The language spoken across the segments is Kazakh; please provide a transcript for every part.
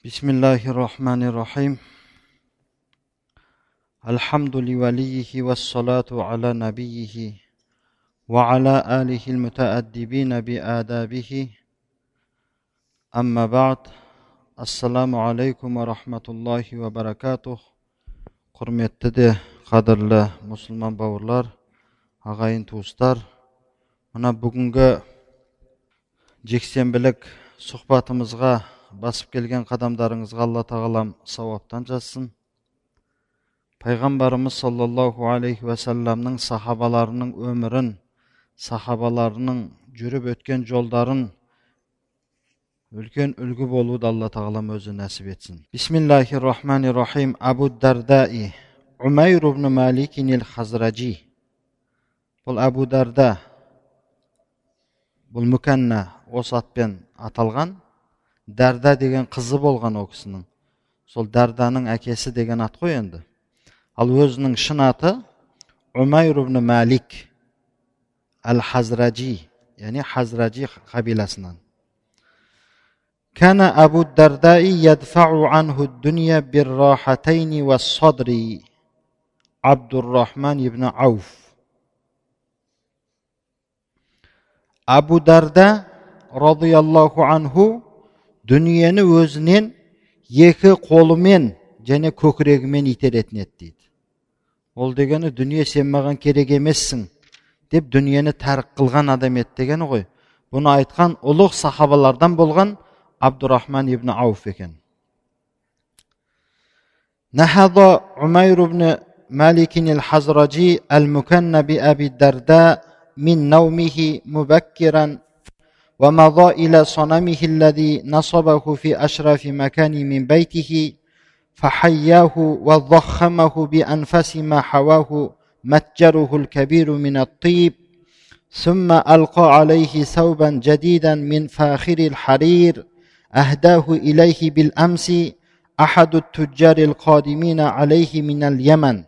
بسم الله الرحمن الرحيم. الحمد لوليه والصلاة على نبيه وعلى آله المتأدبين بآدابه. أما بعد السلام عليكم ورحمة الله وبركاته. قرمتده قدر الله مسلمان باورلار أغاين توستار أنا بقنقى جيكسين بلك صحباتمزغا басып келген қадамдарыңызға алла тағалам сауаптан жазсын. Пайғамбарымыз саллаллаху алейхи уассаламның сахабаларының өмірін сахабаларының жүріп өткен жолдарын үлкен үлгі болуды алла тағалам өзі нәсіп етсін. Бисмиллахи рахмани рахим абу дардаи. Умайр ибн хазражи бұл әбу дарда бұл мүкәнна осы атпен аталған дәрда деген қызы болған ол кісінің сол дәрданың әкесі деген ат қой енді ал өзінің шын аты умайр ибн мәлик әл хазражи яғни хазражи қабиласынан كان أبو الدرداء يدفع عنه الدنيا بالراحتين والصدر عبد الرحمن بن عوف أبو дарда радиаллаху анху дүниені өзінен екі қолымен және көкірегімен итеретін еді дейді ол дегені дүние сен маған керек емессің деп дүниені тәрік қылған адам еді дегені ғой бұны айтқан ұлық сахабалардан болған абдурахман ибн ауф екен نهض عمير بن مالك الحزرجي المكن بأبي الدرداء من نومه مبكرا ومضى إلى صنمه الذي نصبه في أشرف مكان من بيته فحياه وضخمه بأنفس ما حواه متجره الكبير من الطيب ثم ألقى عليه ثوبا جديدا من فاخر الحرير أهداه إليه بالأمس أحد التجار القادمين عليه من اليمن.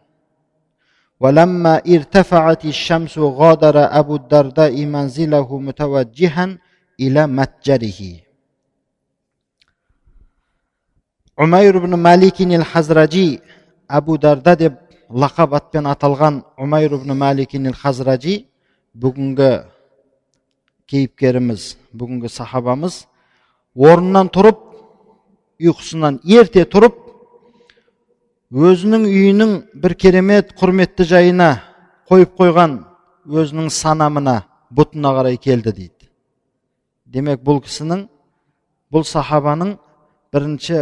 ولما ارتفعت الشمس غادر أبو الدرداء منزله متوجها ila matjarihi. Умайр ибн Маликин ал Хазраджи Абу Дарда деп лақап атпен аталған Умайр ибн Маликин ал Хазраджи бүгінгі кейіпкеріміз, бүгінгі сахабамыз орнынан тұрып ұйқысынан ерте тұрып өзінің үйінің бір керемет құрметті жайына қойып қойған өзінің санамына бұтына қарай келді дейді демек бұл кісінің бұл сахабаның бірінші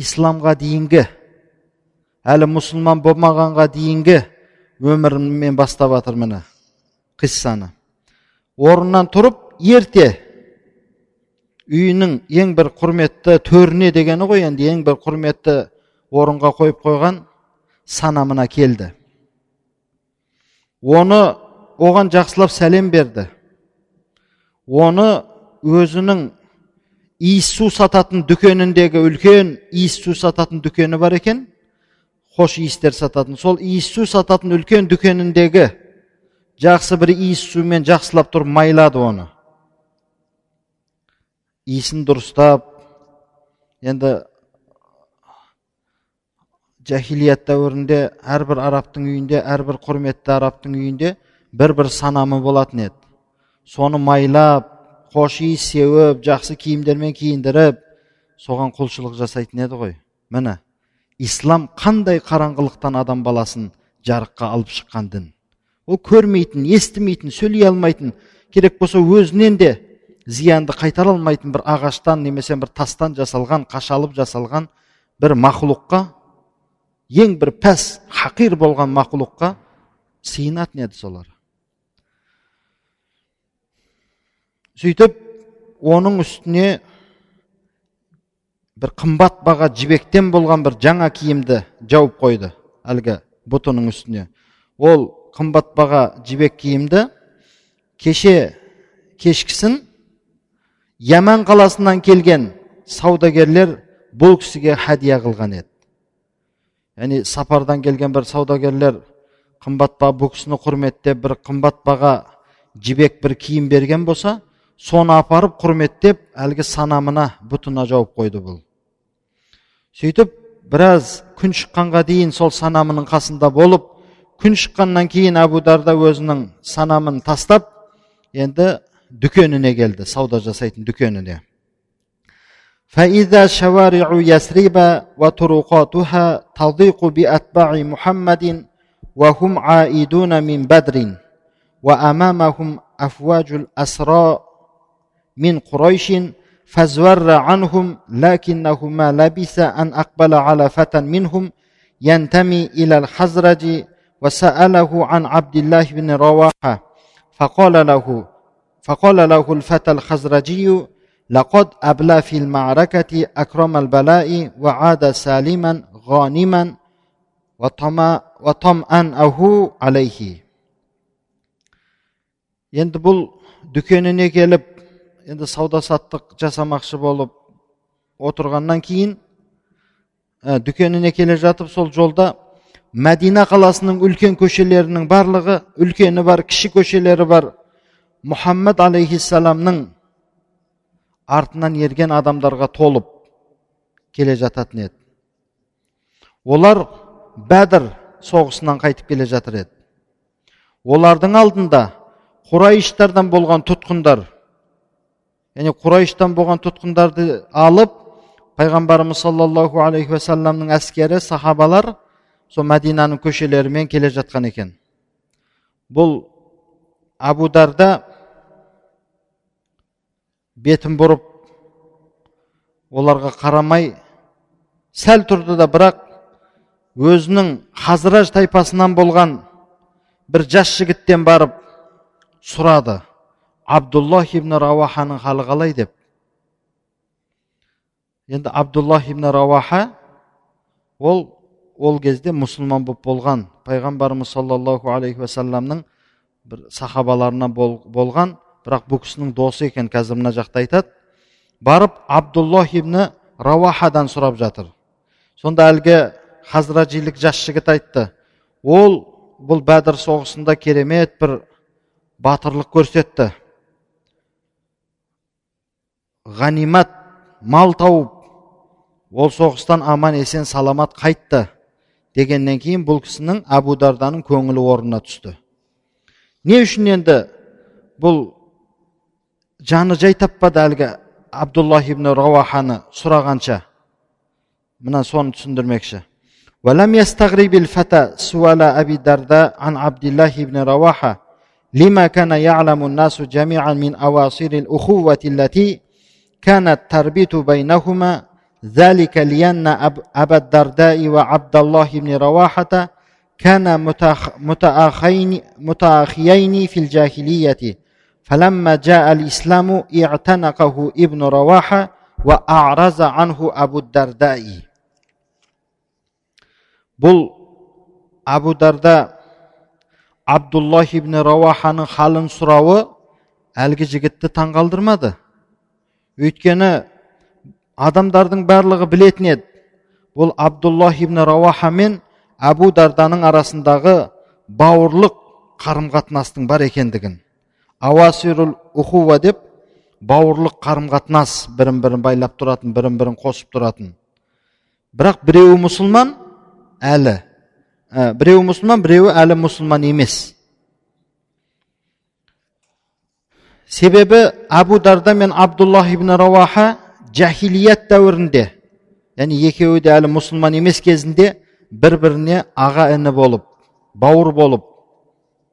исламға дейінгі әлі мұсылман болмағанға дейінгі өмірімен бастап жатыр міне қиссаны орнынан тұрып ерте үйінің ең бір құрметті төріне дегені ғой енді ең бір құрметті орынға қойып қойған санамына келді оны оған жақсылап сәлем берді оны өзінің иіс су сататын дүкеніндегі үлкен иіс су сататын дүкені бар екен. Хош иістер сататын. Сол иіс су сататын үлкен дүкеніндегі жақсы бір иіс сумен жақсылап тұрып майлады оны. Иісін дұрыстап енді жахилият дәуірінде әрбір арабтың үйінде әрбір құрметті арабтың үйінде бір бір санамы болатын еді. Соны майлап хош иіс сеуіп жақсы киімдермен киіндіріп соған құлшылық жасайтын еді ғой міне ислам қандай қараңғылықтан адам баласын жарыққа алып шыққан дін ол көрмейтін естімейтін сөйлей алмайтын керек болса өзінен де зиянды қайтара алмайтын бір ағаштан немесе бір тастан жасалған қашалып жасалған бір мақұлыққа ең бір пәс хақир болған мақұлыққа сыйынатын еді солар сөйтіп оның үстіне бір қымбат баға жібектен болған бір жаңа киімді жауып қойды әлгі бұтының үстіне. Ол қымбат баға жібек киімді кеше кешкісін яман қаласынан келген саудагерлер бұл кісіге хәдия қылған еді. Яғни сапардан келген бір саудагерлер қымбат баға бұл кісіні құрметтеп бір қымбат баға жібек бір киім берген болса соны апарып құрметтеп әлгі санамына бұтына жауып қойды бұл сөйтіп біраз күн шыққанға дейін сол санамының қасында болып күн шыққаннан кейін әбу дарда өзінің санамын тастап енді дүкеніне келді сауда жасайтын дүкеніне فإذا شوارع يثرب وطرقاتها تضيق بأتباع محمد وهم عائدون من بدر وأمامهم أفواج الأسرى من قريش فزور عنهم لكنهما لبث أن أقبل على فتى منهم ينتمي إلى الحزرج وسأله عن عبد الله بن رواحة. فقال له فقال له الفتى الخزرجي لقد أبلى في المعركة أكرم البلاء وعاد سالما غانما وطمأنه عليه. يندبل دكينني كلب енді сауда саттық жасамақшы болып отырғаннан кейін ә, дүкеніне келе жатып сол жолда мәдина қаласының үлкен көшелерінің барлығы үлкені бар кіші көшелері бар мұхаммад алейхисаламның артынан ерген адамдарға толып келе жататын еді. Олар бәдір соғысынан қайтып келе жатыр еді. Олардың алдында құрайыштардан болған тұтқындар яғни құрайыштан болған тұтқындарды алып пайғамбарымыз саллаллаху алейхи уассаламның әскері сахабалар сол мәдинаның көшелерімен келе жатқан екен. Бұл абударда бетін бұрып оларға қарамай сәл тұрды да бірақ өзінің хазыраж тайпасынан болған бір жас жігіттен барып сұрады. Абдуллах ибн рауаханың халі қалай деп енді абдуллах ибн рауаха ол ол кезде мұсылман болып болған пайғамбарымыз саллаллаху алейхи уассаламның бір сахабаларынан болған бірақ бұл кісінің досы екен қазір мына жақта айтады барып абдуллах ибн рауахадан сұрап жатыр сонда әлгі хазражилік жас жігіт айтты ол бұл бәдір соғысында керемет бір батырлық көрсетті ғанимат мал тауып ол соғыстан аман есен саламат қайтты дегеннен кейін бұл кісінің әбу дарданың көңілі орнына түсті не үшін енді бұл жаны жай таппады әлгі абдуллах ибн рауаханы сұрағанша мына соны түсіндірмекші ولم يستغرب الفتى سؤال أبي الدرداء عن عبد الله بن رواحة لما كان يعلم الناس جميعا من أواصر الأخوة التي كانت تربط بينهما ذلك لأن أبا الدرداء وعبد الله بن رواحة كانا متأخين, متأخيين في الجاهلية فلما جاء الإسلام اعتنقه ابن رواحة وأعرض عنه أبو الدرداء бұл абу дарда абдуллах ибн рауаханың халын сұрауы әлгі жігітті таңғалдырмады өйткені адамдардың барлығы білетін еді. Бұл абдуллах ибн рауаха мен әбу дарданың арасындағы бауырлық қарым қатынастың бар екендігін. Ауасирул ухува деп бауырлық қарым қатынас бірін бірін байлап тұратын бірін бірін қосып тұратын. Бірақ біреуі мұсылман әлі. Ә, біреуі мұсылман біреуі әлі мұсылман емес. Себебі әбу дарда мен абдуллах ибн рауаха жахилият дәуірінде яғни екеуі де әлі мұсылман емес кезінде бір біріне аға іні болып бауыр болып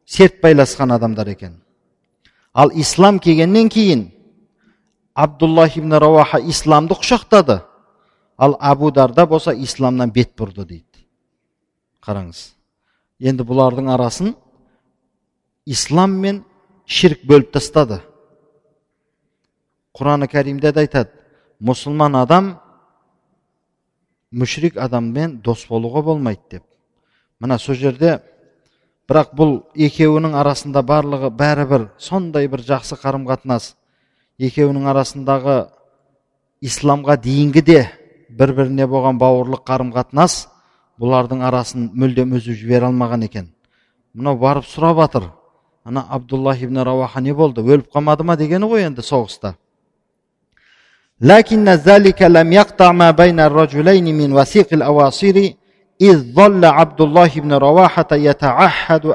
серт байласқан адамдар екен. Ал ислам келгеннен кейін абдуллах ибн рауаха исламды құшақтады. Ал әбу дарда болса исламнан бет бұрды дейді. Қараңыз. Енді бұлардың арасын ислам мен ширк бөліп тастады. Құраны кәрімде де айтады мұсылман адам мүшрик адаммен дос болуға болмайды деп мына сол жерде бірақ бұл екеуінің арасында барлығы бәрібір сондай бір жақсы қарым қатынас. Екеуінің арасындағы исламға дейінгі де бір біріне болған бауырлық қарым қатынас бұлардың арасын мүлдем үзіп жібере алмаған екен. Мынау барып сұрап жатыр ана абдуллах ибн раваха не болды? Өліп қалмады ма дегені ғой енді соғыста. لكن ذلك لم يقطع ما بين الرجلين من وثيق الأواصير إذ ظل عبد الله بن رواحة يتعهد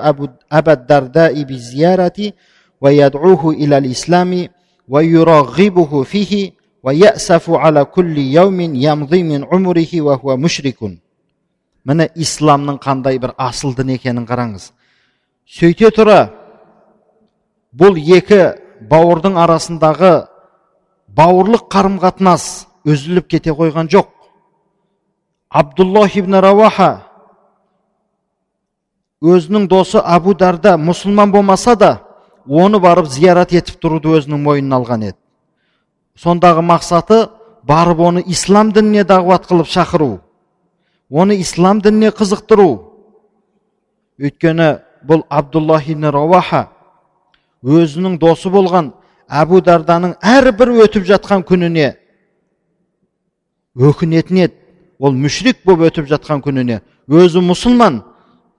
أبا الدرداء بالزيارة ويدعوه إلى الإسلام ويرغبه فيه ويأسف على كل يوم يمضي من عمره وهو مشرك міне исламның қандай бір асыл дін екенін қараңыз сөйте тұра бұл екі бауырдың арасындағы бауырлық қарым қатынас үзіліп кете қойған жоқ. Абдуллах ибн раваха өзінің досы абу дарда мұсылман болмаса да оны барып зиярат етіп тұруды өзінің мойнына алған еді. Сондағы мақсаты барып оны ислам дініне дағуат қылып шақыру оны ислам дініне қызықтыру. Өйткені бұл абдуллах ибн раваха өзінің досы болған әбу дарданың әрбір өтіп жатқан күніне өкінетін еді ол мүшрик болып өтіп жатқан күніне. Өзі мұсылман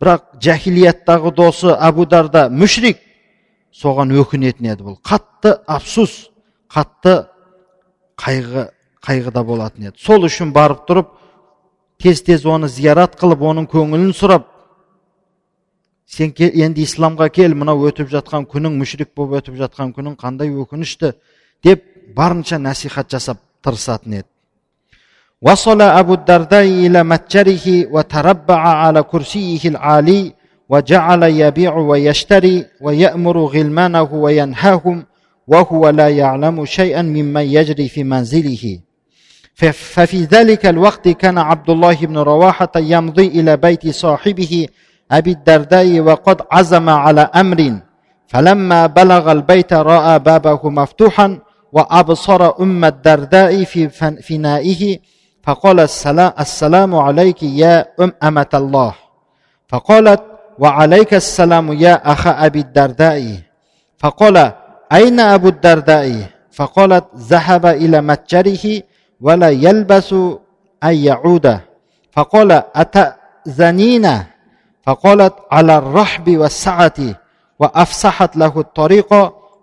бірақ жахилияттағы досы әбу дарда мүшрик. Соған өкінетін еді бұл. Қатты афсус қатты қайғы қайғыда болатын еді сол үшін барып тұрып тез тез оны зиярат қылып оның көңілін сұрап сен енді исламға кел мынау өтіп жатқан күнің мүшрик болып өтіп жатқан күнің қандай өкінішті деп барынша насихат жасап тырысатын еді وصل أبو الدرداء إلى متجره وتربع على كرسيه العالي وجعل يبيع ويشتري ويأمر غلمانه وينهاهم وهو لا يعلم شيئا مما يجري في منزله ففي ذلك الوقت كان عبد الله بن رواحة يمضي إلى بيت صاحبه أبي الدرداء وقد عزم على أمر فلما بلغ البيت رأى بابه مفتوحا وأبصر أم الدرداء في فنائه فقال السلام, السلام عليك يا أم أمة الله. فقالت وعليك السلام يا أخ أبي الدرداء. فقال أين أبو الدرداء؟ فقالت ذهب إلى متجره ولا يلبس أن يعود. فقال أتأذنين؟ فقالت على الرحب والسعة وأفسحت له الطريق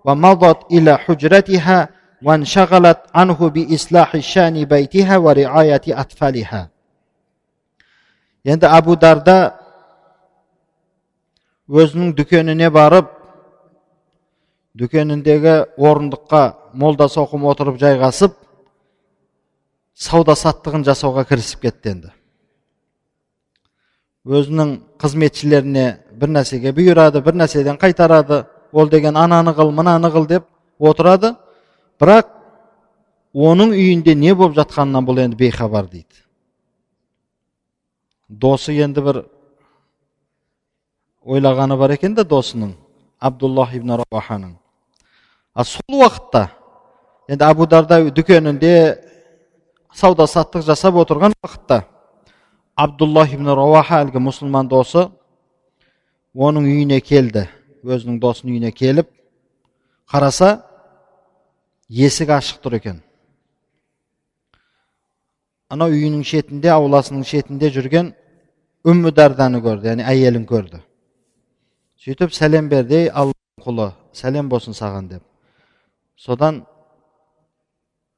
ومضت إلى حجرتها وانشغلت عنه بإصلاح شان بيتها ورعاية أطفالها енді абу дарда өзінің дүкеніне барып дүкеніндегі орындыққа молда соқым отырып жайғасып сауда саттығын жасауға кірісіп кетті енді өзінің қызметшілеріне бір нәрсеге бұйырады бір нәрседен қайтарады. Ол деген ананы қыл мынаны қыл деп отырады. Бірақ оның үйінде не болып жатқанынан бұл енді бейхабар дейді. Досы енді бір ойлағаны бар екен да досының абдуллах ибн раваханың а сол уақытта енді абу дарда дүкенінде сауда саттық жасап отырған уақытта абдуллах ибн раваха әлгі мұсылман досы оның үйіне келді өзінің досының үйіне келіп қараса есік ашық тұр екен анау үйінің шетінде ауласының шетінде жүрген үммі дарданы көрді яғни әйелін көрді сөйтіп сәлем берді ей алланың құлы сәлем болсын саған деп содан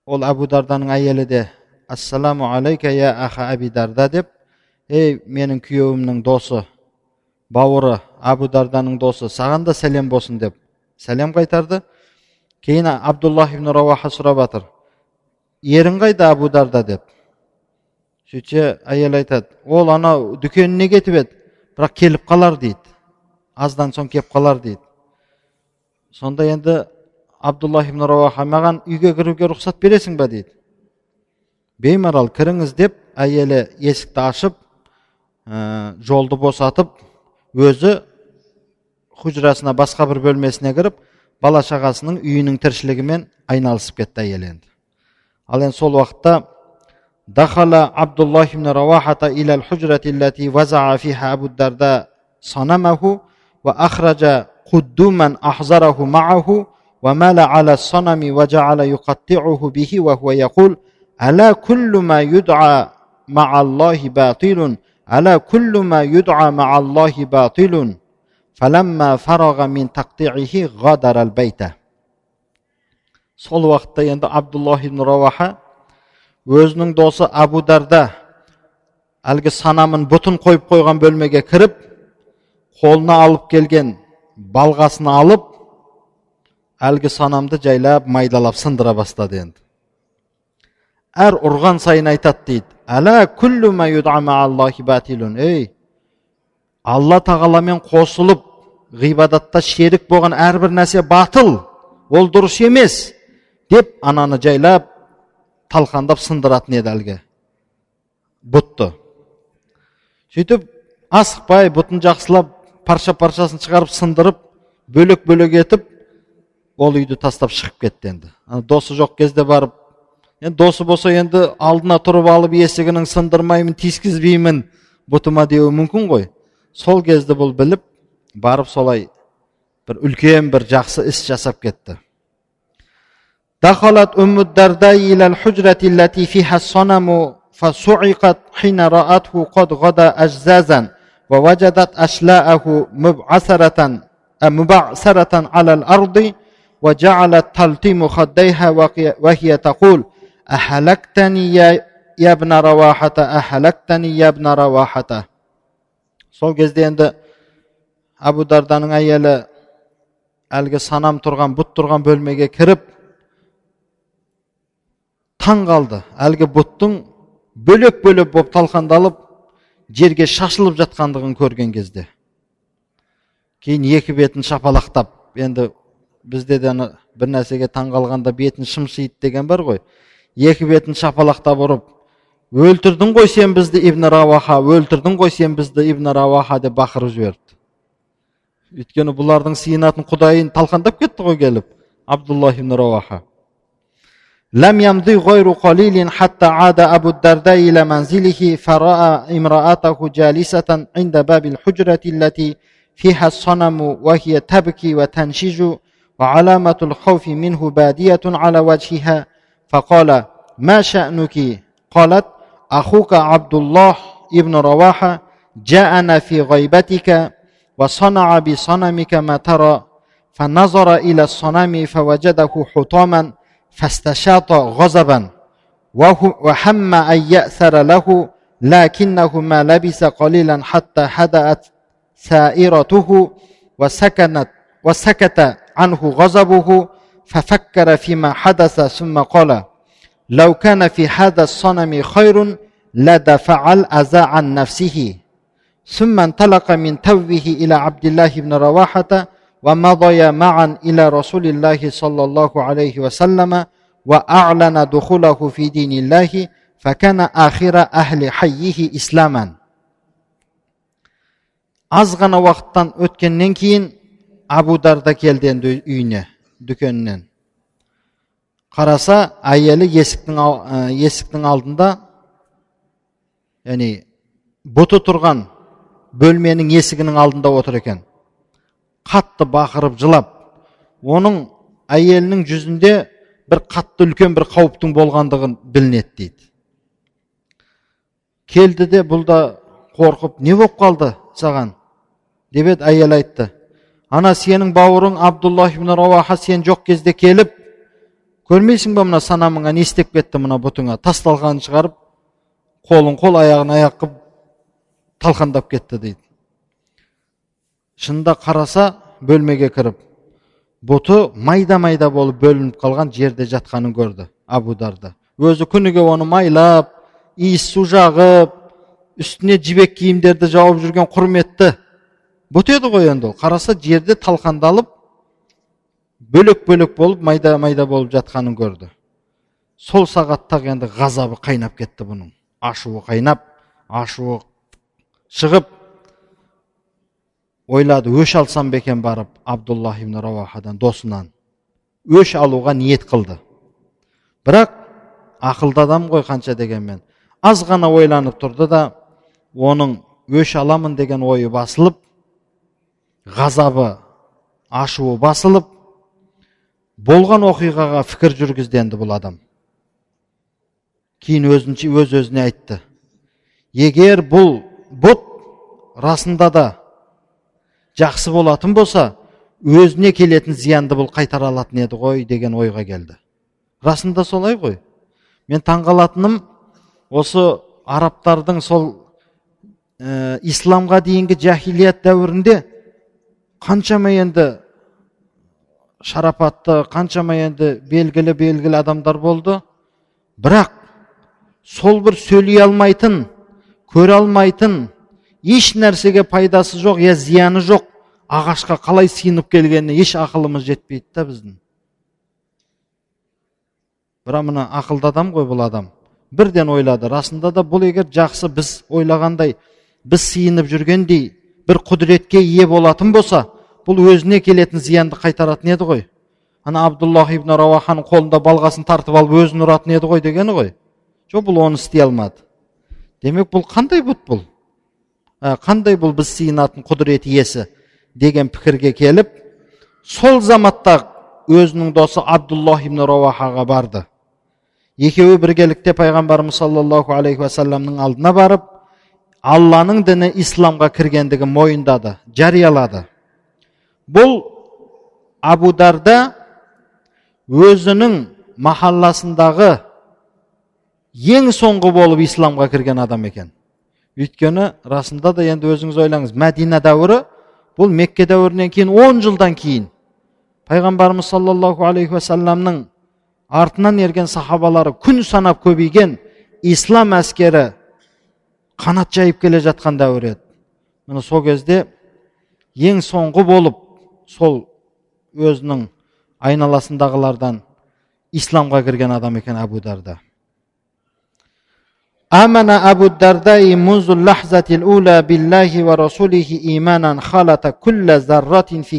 ол әбу дарданың әйелі де ассаламу алейка я аха әби дарда деп ей менің күйеуімнің досы бауыры абу дарданың досы саған да сәлем болсын деп сәлем қайтарды. Кейін абдуллах ибн рауаха сұрап жатыр ерің қайда абу дарда деп. Сөйтсе әйел айтады ол анау дүкеніне кетіп еді бірақ келіп қалар дейді. Аздан соң келіп қалар дейді сонда енді абдуллах ибн рауаха маған үйге кіруге рұқсат бересің ба дейді. Беймарал кіріңіз деп әйелі есікті ашып ә, жолды босатып өзі хужрасына басқа бір бөлмесіне кіріп бала шағасының үйінің тіршілігімен айналысып кетті әйел енді ал енді сол уақытта دخل عبد الله بن رواحة إلى الحجرة التي وزع فيها أبو الدرداء صنمه وأخرج قدوما أحضره معه ومال على الصنم وجعل يقطعه به وهو يقول ألا كل ما يدعى مع الله باطل ألا كل ما يدعى مع الله باطل فلما فرغ من تقطيعه غادر البيت сол уақытта енді абдуллах ибн рауаха өзінің досы абу дарда әлгі санамын бұтын қойып қойған бөлмеге кіріп қолына алып келген балғасын алып әлгі санамды жайлап майдалап сындыра бастады енді әр ұрған сайын айтады дейді. Әла ей алла тағаламен қосылып ғибадатта шерік болған әрбір нәрсе батыл ол дұрыс емес деп ананы жайлап талқандап сындыратын еді әлгі. Бұтты. Сөйтіп асықпай бұтын жақсылап парша паршасын шығарып сындырып бөлек бөлек етіп ол үйді тастап шығып кетті енді. Досы жоқ кезде барып енді досы болса енді алдына тұрып алып есігінің сындырмаймын тиіскізбеймін бұтыма деуі мүмкін ғой сол кезді бұл біліп барып солай бір үлкен бір жақсы іс жасап кетті دخلت أم الدرداء إلى الحجرة التي فيها الصنم فصعقت حين رأته قد غدا أجزازا ووجدت أشلاءه مبعثرة مبعثرة على الأرض وجعلت تلتم خديها وهي تقول сол кезде енді әбу дарданың әйелі әлгі санам тұрған бұт тұрған бөлмеге кіріп таң қалды. Әлгі бұттың бөлек бөлек болып талқандалып жерге шашылып жатқандығын көрген кезде. Кейін екі бетін шапалақтап енді бізде де бір нәрсеге таң қалғанда бетін шымшиды деген бар ғой. екі бетін шапалақтап ұрып өлтірдің ғой сен бізді ибн рауаха өлтірдің ғой сен бізді ибн рауаха деп бақырып жіберді өйткені бұлардың сиынатын құдайын талқандап кетті ғой келіп абдуллах ибн рауаха لم يمضي غير قليل حتى عاد أبو الدرداء إلى منزله فرأى امرأته جالسة عند باب الحجرة التي فيها الصنم وهي تبكي وتنشج وعلامة الخوف منه بادية على وجهها فقال ما شأنك؟ قالت أخوك عبد الله ابن رواحة جاءنا في غيبتك وصنع بصنمك ما ترى. فنظر إلى الصنم فوجده حطاما فاستشاط غضبا وهم أن يأثر له لكنه ما لبس قليلا حتى هدأت سائرته وسكنت وسكت عنه غضبه ففكر فيما حدث ثم قال لو كان في هذا الصنم خير لدفع الأذى عن نفسه ثم انطلق من توه إلى عبد الله بن رواحة ومضي معا إلى رسول الله صلى الله عليه وسلم وأعلن دخوله في دين الله فكان آخر أهل حيه إسلاما аз ғана уақыттан өткеннен кейін абу дарда келді енді үйіне дүкенінен. Қараса әйелі есіктің, есіктің алдында яғни бұты тұрған бөлменің есігінің алдында отыр екен. Қатты бақырып жылап оның әйелінің жүзінде бір қатты үлкен бір қауіптің болғандығын білінеді дейді. Келді де бұл да қорқып не болып қалды саған? деп еді әйел айтты. Ана сенің бауырың абдуллах ибн рауаха сен жоқ кезде келіп көрмейсің ба мына санамыңа не істеп кетті мына бұтыңа тасталғанын шығарып қолын қол аяғын аяқ қылып талқандап кетті дейді шынында қараса бөлмеге кіріп бұты майда майда болып бөлініп қалған жерде жатқанын көрді абу дарда өзі күніге оны майлап иіс су жағып үстіне жібек киімдерді жауып жүрген құрметті бұт еді ғой енді ол. Қараса жерде талқандалып бөлек бөлек болып майда майда болып жатқанын көрді. Сол сағатта енді ғазабы қайнап кетті бұның. Ашуы қайнап ашуы шығып ойлады өш алсам ба екен? барып абдуллах ибн рауахадан досынан. Өш алуға ниет қылды. Бірақ ақылды адам ғой қанша дегенмен. Аз ғана ойланып тұрды да оның өш аламын деген ойы басылып ғазабы ашуы басылып болған оқиғаға пікір жүргізді енді бұл адам. Кейін өзінше өз өзіне айтты. Егер бұл бұт расында да жақсы болатын болса өзіне келетін зиянды бұл қайтара алатын еді ғой деген ойға келді. Расында солай ғой. Мен таңғалатыным осы арабтардың сол ә, исламға дейінгі жахилият дәуірінде қаншама енді шарапатты қаншама енді белгілі белгілі адамдар болды. Бірақ сол бір сөйлей алмайтын көре алмайтын еш нәрсеге пайдасы жоқ я зияны жоқ ағашқа қалай сиынып келгеніне еш ақылымыз жетпейді да біздің. Бірақ мына ақылды адам ғой бұл адам. Бірден ойлады расында да бұл егер жақсы біз ойлағандай біз сиынып жүргендей бір құдіретке ие болатын болса бұл өзіне келетін зиянды қайтаратын еді ғой. Ана абдуллах ибн рауаханың қолында балғасын тартып алып өзін ұратын еді ғой дегені ғой. Жоқ бұл оны істей алмады. Демек бұл қандай бұт бұл? Ә, қандай бұл біз сиынатын құдірет иесі деген пікірге келіп сол заматта өзінің досы абдуллах ибн рауахаға барды. Екеуі біргелікте пайғамбарымыз саллаллаху алейхи уассаламның алдына барып алланың діні исламға кіргендігін мойындады жариялады. Бұл абударда өзінің махалласындағы ең соңғы болып исламға кірген адам екен. Өйткені расында да енді өзіңіз ойлаңыз мәдина дәуірі бұл мекке дәуірінен кейін 10 жылдан кейін пайғамбарымыз саллаллаху алейхи уассаламның артынан ерген сахабалары күн санап көбейген ислам әскері қанат жайып келе жатқан дәуір еді. Міне сол кезде ең соңғы болып сол өзінің айналасындағылардан исламға кірген адам екен әбу дарда آمن أبو الدرداء منذ اللحظة الأولى بالله ورسوله إيمانا خلط كل ذرة في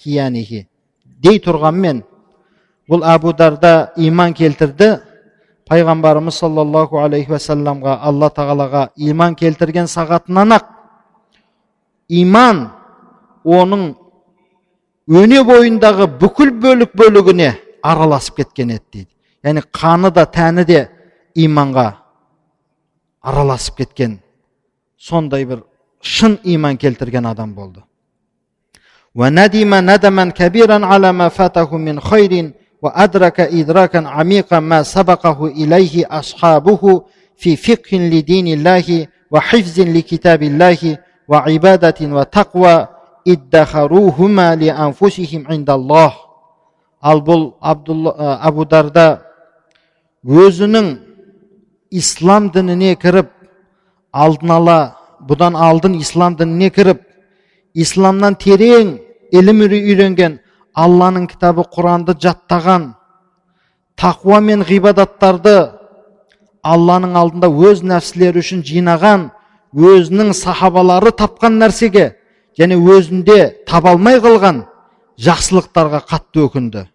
كيانه дей тұрғанмен бұл әбу дарда иман келтірді пайғамбарымыз саллаллаху алейхи уассаламға алла тағалаға иман келтірген сағатынан ақ иман оның өне бойындағы бүкіл бөлік бөлігіне араласып кеткен еді дейді яғни қаны да тәні де иманға араласып кеткен сондай бір шын иман келтірген адам болды وندم ندما كبيرا على ما فاته من خير وأدرك إدراكا عميقا ما سبقه إليه أصحابه في فقه لدين الله وحفظ لكتاب الله وعبادة وتقوى ал бұл абу дарда өзінің ислам дініне кіріп алдын ала бұдан алдын ислам дініне кіріп исламнан терең ілім үйренген алланың кітабы құранды жаттаған тақуа мен ғибадаттарды алланың алдында өз нәпсілері үшін жинаған өзінің сахабалары тапқан нәрсеге және өзінде таба алмай қалған жақсылықтарға қатты өкінді.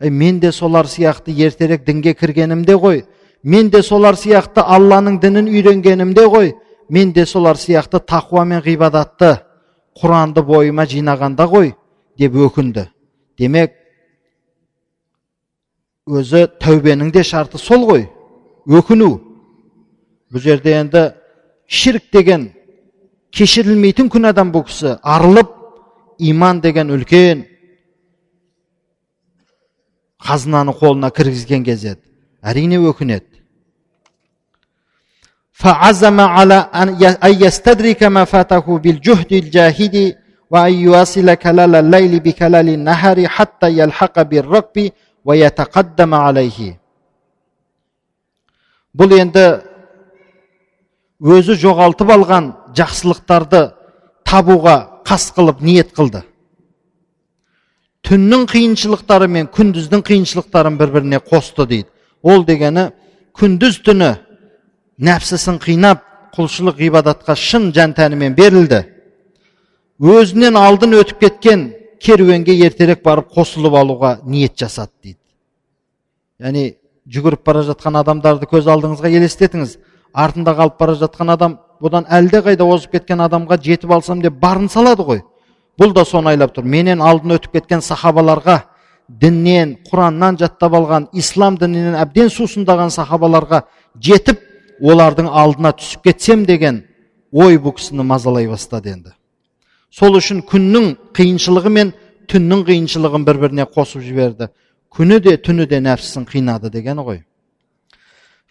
Әй, мен де солар сияқты ертерек дінге кіргенімде ғой. Мен де солар сияқты алланың дінін үйренгенімде ғой. Мен де солар сияқты тақуа мен ғибадатты құранды бойыма жинағанда ғой деп өкінді. Демек өзі тәубенің де шарты сол ғой. Өкіну. Бұл жерде енді ширк деген кешірілмейтін күнәдан бұл кісі арылып иман деген үлкен қазынаны қолына кіргізген кез еді әрине өкінеді فعزم على أن يستدرك ما فاته بالجهد الجاهد وأن يواصل كلال الليل بكلال النهار حتى يلحق بالركب ويتقدم عليه бұл енді өзі жоғалтып алған жақсылықтарды табуға қас қылып ниет қылды. Түннің қиыншылықтары мен күндіздің қиыншылықтарын бір біріне қосты дейді. Ол дегені күндіз түні нәпсісін қинап құлшылық ғибадатқа шын жан тәнімен берілді. Өзінен алдын өтіп кеткен керуенге ертерек барып қосылып алуға ниет жасады дейді. Яғни жүгіріп бара жатқан адамдарды көз алдыңызға елестетіңіз. Артында қалып бара жатқан адам бұдан әлдеқайда озып кеткен адамға жетіп алсам деп барын салады ғой. Бұл да соны айлап тұр. Менен алдын өтіп кеткен сахабаларға діннен құраннан жаттап алған ислам дінінен әбден сусындаған сахабаларға жетіп олардың алдына түсіп кетсем деген ой бұл кісіні мазалай бастады енді. Сол үшін күннің қиыншылығы мен түннің қиыншылығын бір біріне қосып жіберді. Күні де түні де нәпсісін қинады дегені ғой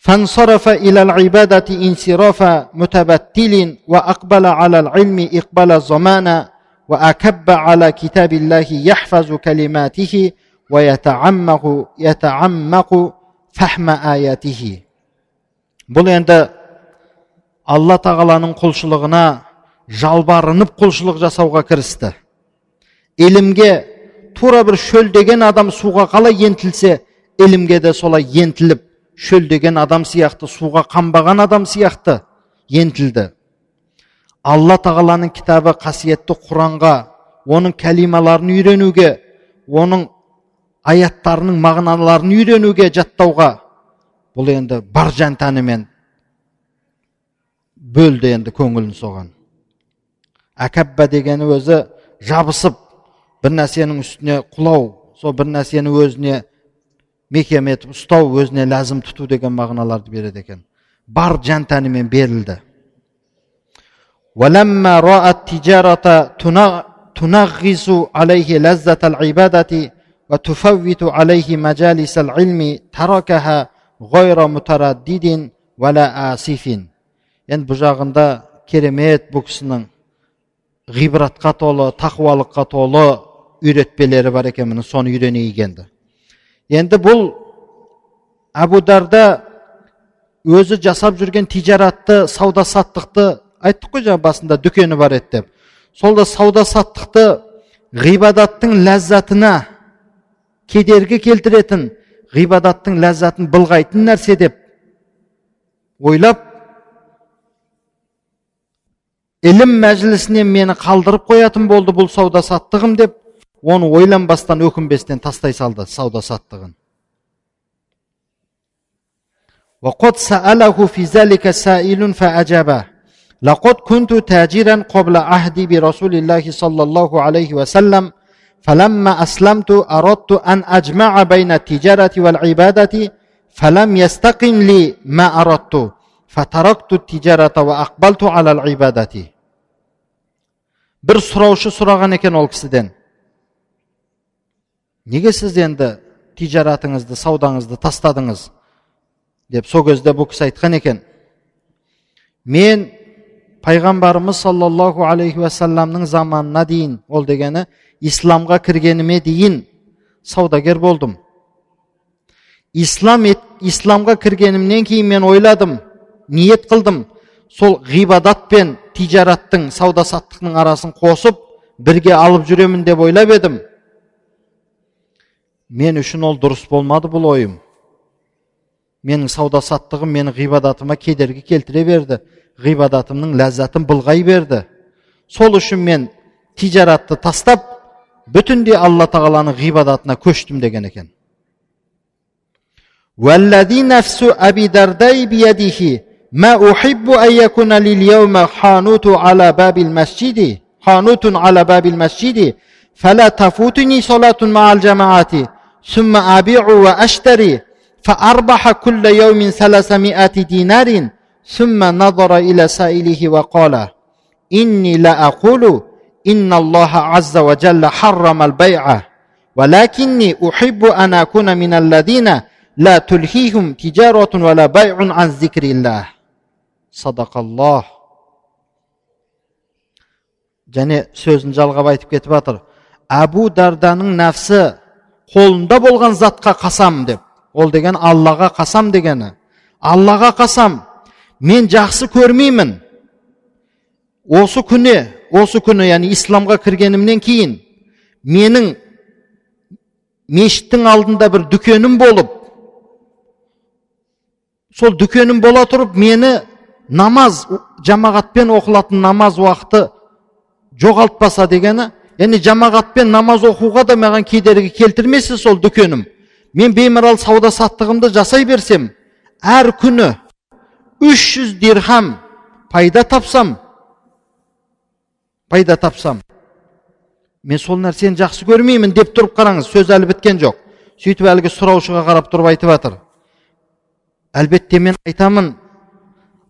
فانصرف إلى العبادة انصراف متبتل وأقبل على العلم إقبال الزمان وأكب على كتاب الله يحفظ كلماته ويتعمق يتعمق فهم آياته бұл енді алла тағаланың құлшылығына жалбарынып құлшылық жасауға кірісті ілімге тура бір шөлдеген адам суға қалай ентілсе ілімге де солай ентіліп шөлдеген адам сияқты суға қанбаған адам сияқты ентілді алла тағаланың кітабы қасиетті құранға оның кәлималарын үйренуге оның аяттарының мағыналарын үйренуге жаттауға. Бұл енді бар жан тәнімен бөлді енді көңілін соған. Әкәбба дегені өзі жабысып бір нәрсенің үстіне құлау сол бір нәрсені өзіне мекем етіп ұстау өзіне ләзім тұту деген мағыналарды береді екен бар жан тәнімен берілді ولما رأى التجارة تنغص عليه لذة العبادة وتفوت عليه مجالس العلم تركها غير متردد ولا آسف енді бұл жағында керемет бұл кісінің ғибратқа толы тақуалыққа толы үйретпелері бар екен міне соны үйренейік енді енді бұл әбу дарда өзі жасап жүрген тижаратты сауда саттықты айттық қой жаңа басында дүкені бар еді деп сол да сауда саттықты ғибадаттың ләззатына кедергі келтіретін ғибадаттың ләззатын былғайтын нәрсе деп ойлап ілім мәжілісінен мені қалдырып қоятын болды бұл сауда саттығым деп оны ойланбастан өкінбестен тастай салды сауда саттығын وقد سأله في ذلك سائل فأجابه لقد كنت تاجرا قبل عهدي برسول الله صلى الله عليه وسلم فلما أسلمت أردت أن أجمع بين التجارة والعبادة فلم يستقم لي ما أردت فتركت التجارة وأقبلت على العبادة бір сұраушы сұраған екен ол кісіден неге сіз енді тижаратыңызды саудаңызды тастадыңыз? деп сол кезде бұл кісі айтқан екен. Мен пайғамбарымыз саллаллаху алейхи уассаламның заманына дейін ол дегені исламға кіргеніме дейін саудагер болдым. Ислам ет, исламға кіргенімнен кейін мен ойладым ниет қылдым. Сол ғибадат пен тижараттың сауда саттықтың арасын қосып бірге алып жүремін деп ойлап едім мен үшін ол дұрыс болмады бұл ойым менің сауда саттығым менің ғибадатыма кедергі келтіре берді ғибадатымның ләззатын былғай берді сол үшін мен тижаратты тастап бүтіндей алла тағаланың ғибадатына көштім деген екен والذي نفس أبي درداء بيده ما أحب أن يكون لليوم حانوت على باب المسجد حانوت على باب المسجد فلا تفوتني صلاة مع الجماعة ثم أبيع وأشتري فأربح كل يوم ثلاثمائة دينار ثم نظر إلى سائله وقال إني لا أقول إن الله عز وجل حرم البيع ولكني أحب أن أكون من الذين لا تلهيهم تجارة ولا بيع عن ذكر الله صدق الله және сөзін жалғап айтып кетіп жатыр әбу дарданың нәпсі қолында болған затқа қасам деп. Ол деген аллаға қасам дегені. Аллаға қасам. Мен жақсы көрмеймін. Осы күні осы күні яғни исламға кіргенімнен кейін менің мешіттің алдында бір дүкенім болып сол дүкенім бола тұрып мені намаз жамағатпен оқылатын намаз уақыты жоғалтпаса дегені яғни жамағатпен намаз оқуға да маған кедергі келтірмесе сол дүкенім. Мен беймарал сауда саттығымды жасай берсем әр күні 300 дирхам пайда тапсам пайда тапсам. Мен сол нәрсені жақсы көрмеймін деп тұрып қараңыз сөз әлі біткен жоқ. Сөйтіп әлгі сұраушыға қарап тұрып айтып жатыр әлбетте мен айтамын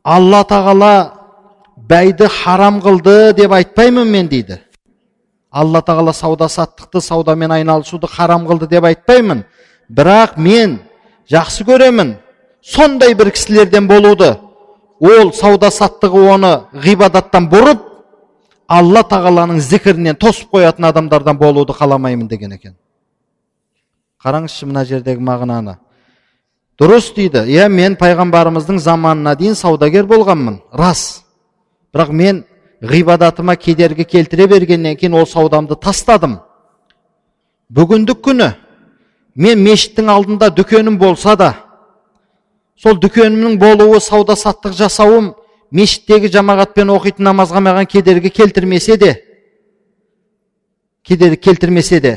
алла тағала бәйді харам қылды деп айтпаймын мен дейді. Алла тағала сауда саттықты саудамен айналысуды харам қылды деп айтпаймын. Бірақ мен жақсы көремін. Сондай бір кісілерден болуды. Ол сауда саттығы оны ғибадаттан бұрып алла тағаланың зікірінен тосып қоятын адамдардан болуды қаламаймын деген екен. Қараңызшы мына жердегі мағынаны. Дұрыс дейді. Иә мен пайғамбарымыздың заманына дейін саудагер болғанмын. Рас. Бірақ мен ғибадатыма кедергі келтіре бергеннен кейін ол саудамды тастадым. Бүгіндік күні мен мешіттің алдында дүкенім болса да сол дүкенімнің болуы сауда саттық жасауым мешіттегі жамағатпен оқитын намазға маған кедергі келтірмесе де кедергі келтірмесе де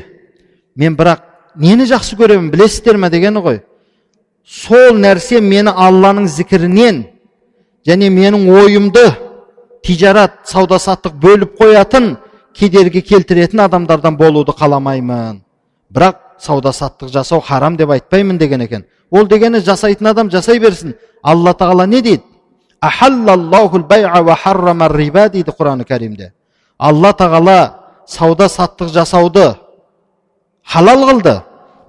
мен бірақ нені жақсы көремін білесіздер ме? дегені ғой. Сол нәрсе мені алланың зікірінен және менің ойымды тижарат сауда саттық бөліп қоятын кедергі келтіретін адамдардан болуды қаламаймын бірақ сауда саттық жасау харам деп айтпаймын деген екен ол дегені жасайтын адам жасай берсін алла тағала не дейді дейді құран кәрімде алла тағала сауда саттық жасауды халал қылды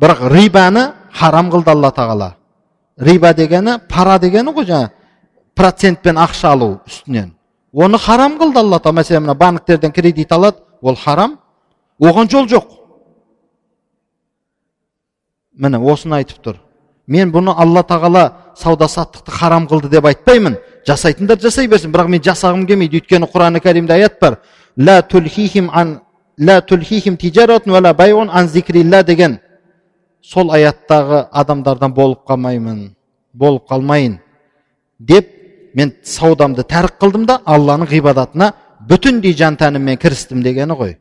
бірақ рибаны харам қылды алла тағала риба дегені пара дегені ғой жаңа процентпен ақша алу үстінен оны харам қылды алла тағала. Мәселен мына банктерден кредит алады ол харам. Оған жол жоқ. Міне осыны айтып тұр. Мен бұны алла тағала сауда саттықты харам қылды деп айтпаймын. Жасайтындар жасай берсін бірақ мен жасағым келмейді. Өйткені құран кәрімде аят бар. Деген сол аяттағы адамдардан болып қалмаймын. Болып қалмайын. Деп мен саудамды тәрк қылдым да алланың ғибадатына бүтіндей жан тәніммен кірістім дегені ғой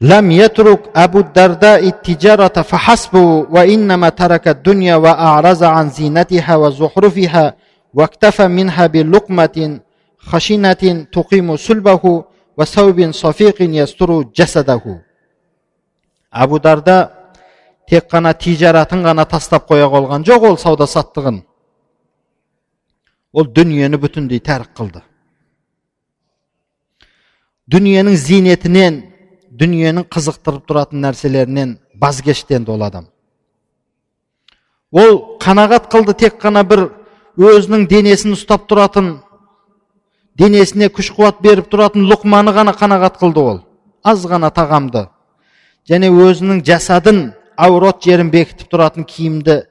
لم يترك أبو الدرداء التجارة فحسبه وإنما ترك الدنيا وأعرض عن زينتها وزخرفها واكتفى منها بلقمة خشنة تقيم صلبه وثوب صفيق يستر جسده أبو дарда тек қана тижаратын ғана тастап қоя қойған жоқ ол сауда саттығын ол дүниені бүтіндей тәрк қылды. Дүниенің зейнетінен дүниенің қызықтырып тұратын нәрселерінен базкештенді ол адам. Ол қанағат қылды тек қана бір өзінің денесін ұстап тұратын денесіне күш қуат беріп тұратын лұқманы ғана қанағат қылды ол. Аз ғана тағамды. Және өзінің жасадын аурот жерін бекітіп тұратын киімді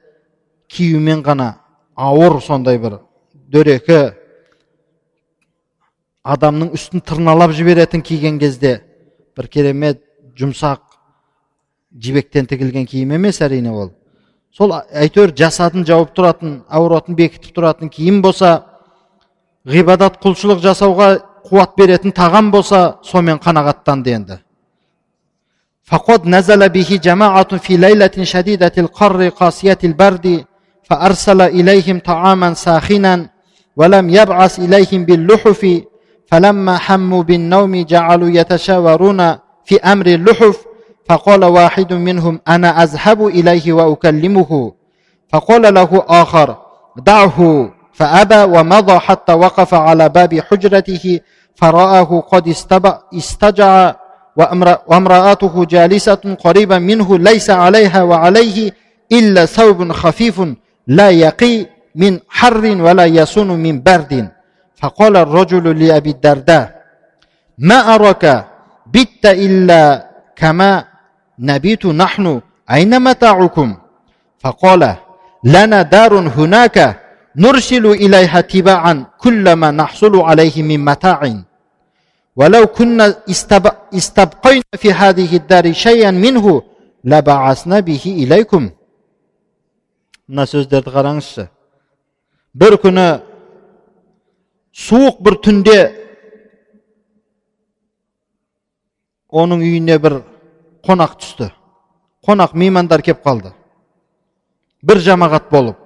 киюмен ғана ауыр сондай бір дөрекі адамның үстін тырналап жіберетін киген кезде бір керемет жұмсақ жібектен тігілген киім емес әрине ол сол әйтеуір жасадын жауып тұратын ауратын бекітіп тұратын киім болса ғибадат құлшылық жасауға қуат беретін тағам болса сомен қанағаттанды енді فقد نزل به جماعة في ليلة شديدة القر قاسية البرد فأرسل إليهم طعاما ساخنا ولم يبعث إليهم باللحف فلما حموا بالنوم جعلوا يتشاورون في أمر اللحف فقال واحد منهم أنا أذهب إليه وأكلمه؟ فقال له آخر دعه فأبى ومضى حتى وقف على باب حجرته فرآه قد استجع وامرأته جالسة قريبا منه ليس عليها وعليه إلا ثوب خفيف لا يقي من حر ولا يصون من برد فقال الرجل لأبي الدرداء ما أراك بت إلا كما نبيت نحن أين متاعكم فقال لنا دار هناك نرسل إليها تباعا كل ما نحصل عليه من متاع ولو كنا استبقينا في هذه الدار شيئا منه لبعثنا به إليكم mына сөздерді қараңызшы бір күні суық бір түнде оның үйіне бір қонақ түсті қонақ меймандар кеп қалды бір жамағат болып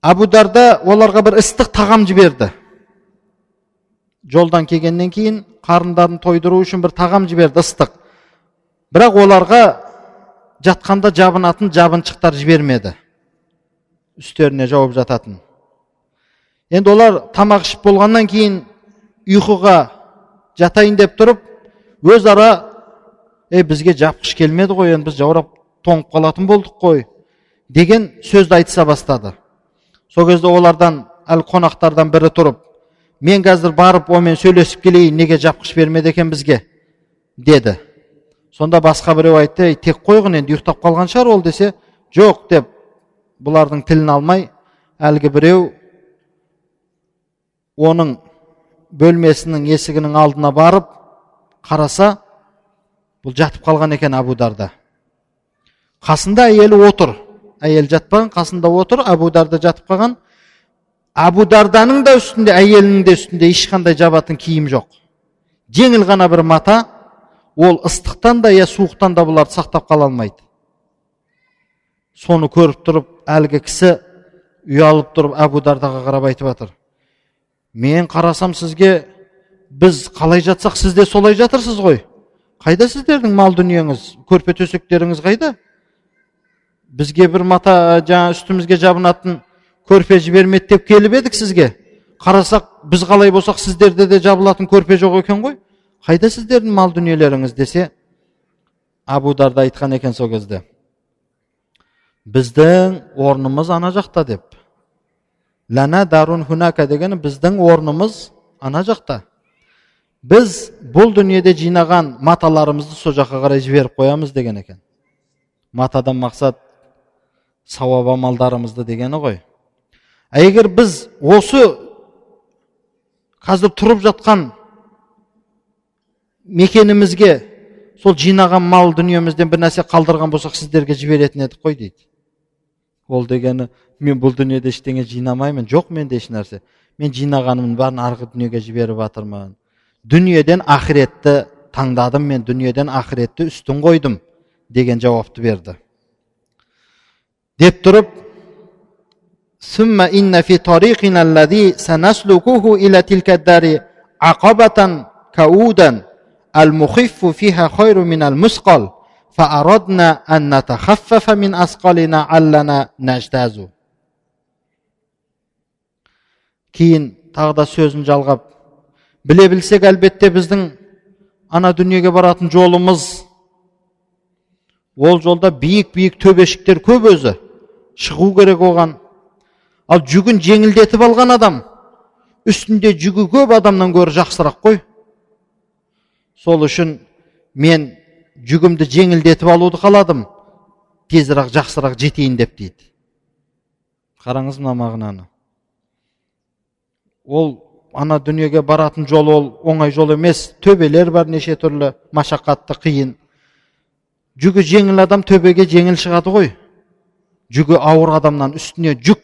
абударда оларға бір ыстық тағам жіберді жолдан келгеннен кейін қарындарын тойдыру үшін бір тағам жіберді ыстық бірақ оларға жатқанда жабынатын жабыншықтар жібермеді үстеріне жауып жататын енді олар тамақ ішіп болғаннан кейін ұйқыға жатайын деп тұрып өзара е бізге жапқыш келмеді ғой енді біз жаурап тоңып қалатын болдық қой деген сөзді айтыса бастады сол кезде олардан әлі қонақтардан бірі тұрып мен қазір барып онымен сөйлесіп келейін неге жапқыш бермеді екен бізге деді сонда басқа біреу айтты ей тек қойғын енді ұйықтап қалған шығар ол десе жоқ деп бұлардың тілін алмай әлгі біреу оның бөлмесінің есігінің алдына барып қараса бұл жатып қалған екен абударда. Қасында әйелі отыр. Әйел жатпаған қасында отыр абударда жатып қалған. Абударданың да үстінде әйелінің де үстінде ешқандай жабатын киім жоқ. Жеңіл ғана бір мата ол ыстықтан да я суықтан да бұларды сақтап қала алмайды. Соны көріп тұрып әлгі кісі ұялып тұрып әбу дардаға қарап айтып жатыр. Мен қарасам сізге біз қалай жатсақ сіз де солай жатырсыз ғой. Қайда сіздердің мал дүниеңіз көрпе төсектеріңіз қайда? Бізге бір мата жаңа үстімізге жабынатын көрпе жібермеді деп келіп едік сізге. Қарасақ біз қалай болсақ сіздерде де жабылатын көрпе жоқ екен ғой. Қайда сіздердің мал дүниелеріңіз? десе абу дарда айтқан екен сол кезде. Біздің орнымыз ана жақта деп. Лана дарун хунака дегені біздің орнымыз ана жақта. Біз бұл дүниеде жинаған маталарымызды сол жаққа қарай жіберіп қоямыз деген екен. Матадан мақсат сауап амалдарымызды дегені ғой. Егер біз осы қазір тұрып жатқан мекенімізге сол жинаған мал дүниемізден бір нәрсе қалдырған болсақ сіздерге жіберетін едік қой дейді ол дегені мен бұл дүниеде ештеңе жинамаймын жоқ менде еш нәрсе мен жинағанымның бәрін арғы дүниеге жіберіп жатырмын дүниеден ақыретті таңдадым мен дүниеден ақыретті үстін қойдым деген жауапты берді деп тұрып ثم إن في طريقنا الذي سنسلكه إلى تلك الدار عقبة كؤودا المخف فيها خير من المثقل فأردنا أن نتخفف من أثقالنا علنا نجتاز кейін тағы да сөзін жалғап біле білсек әлбетте біздің ана дүниеге баратын жолымыз ол жолда биік биік төбешіктер көп өзі шығу керек оған ал жүгін жеңілдетіп алған адам үстінде жүгі көп адамнан гөрі жақсырақ қой сол үшін мен жүгімді жеңілдетіп алуды қаладым тезірек жақсырақ жетейін деп дейді қараңыз мына мағынаны ол ана дүниеге баратын жол ол оңай жол емес төбелер бар неше түрлі машақатты қиын жүгі жеңіл адам төбеге жеңіл шығады ғой жүгі ауыр адамнан үстіне жүк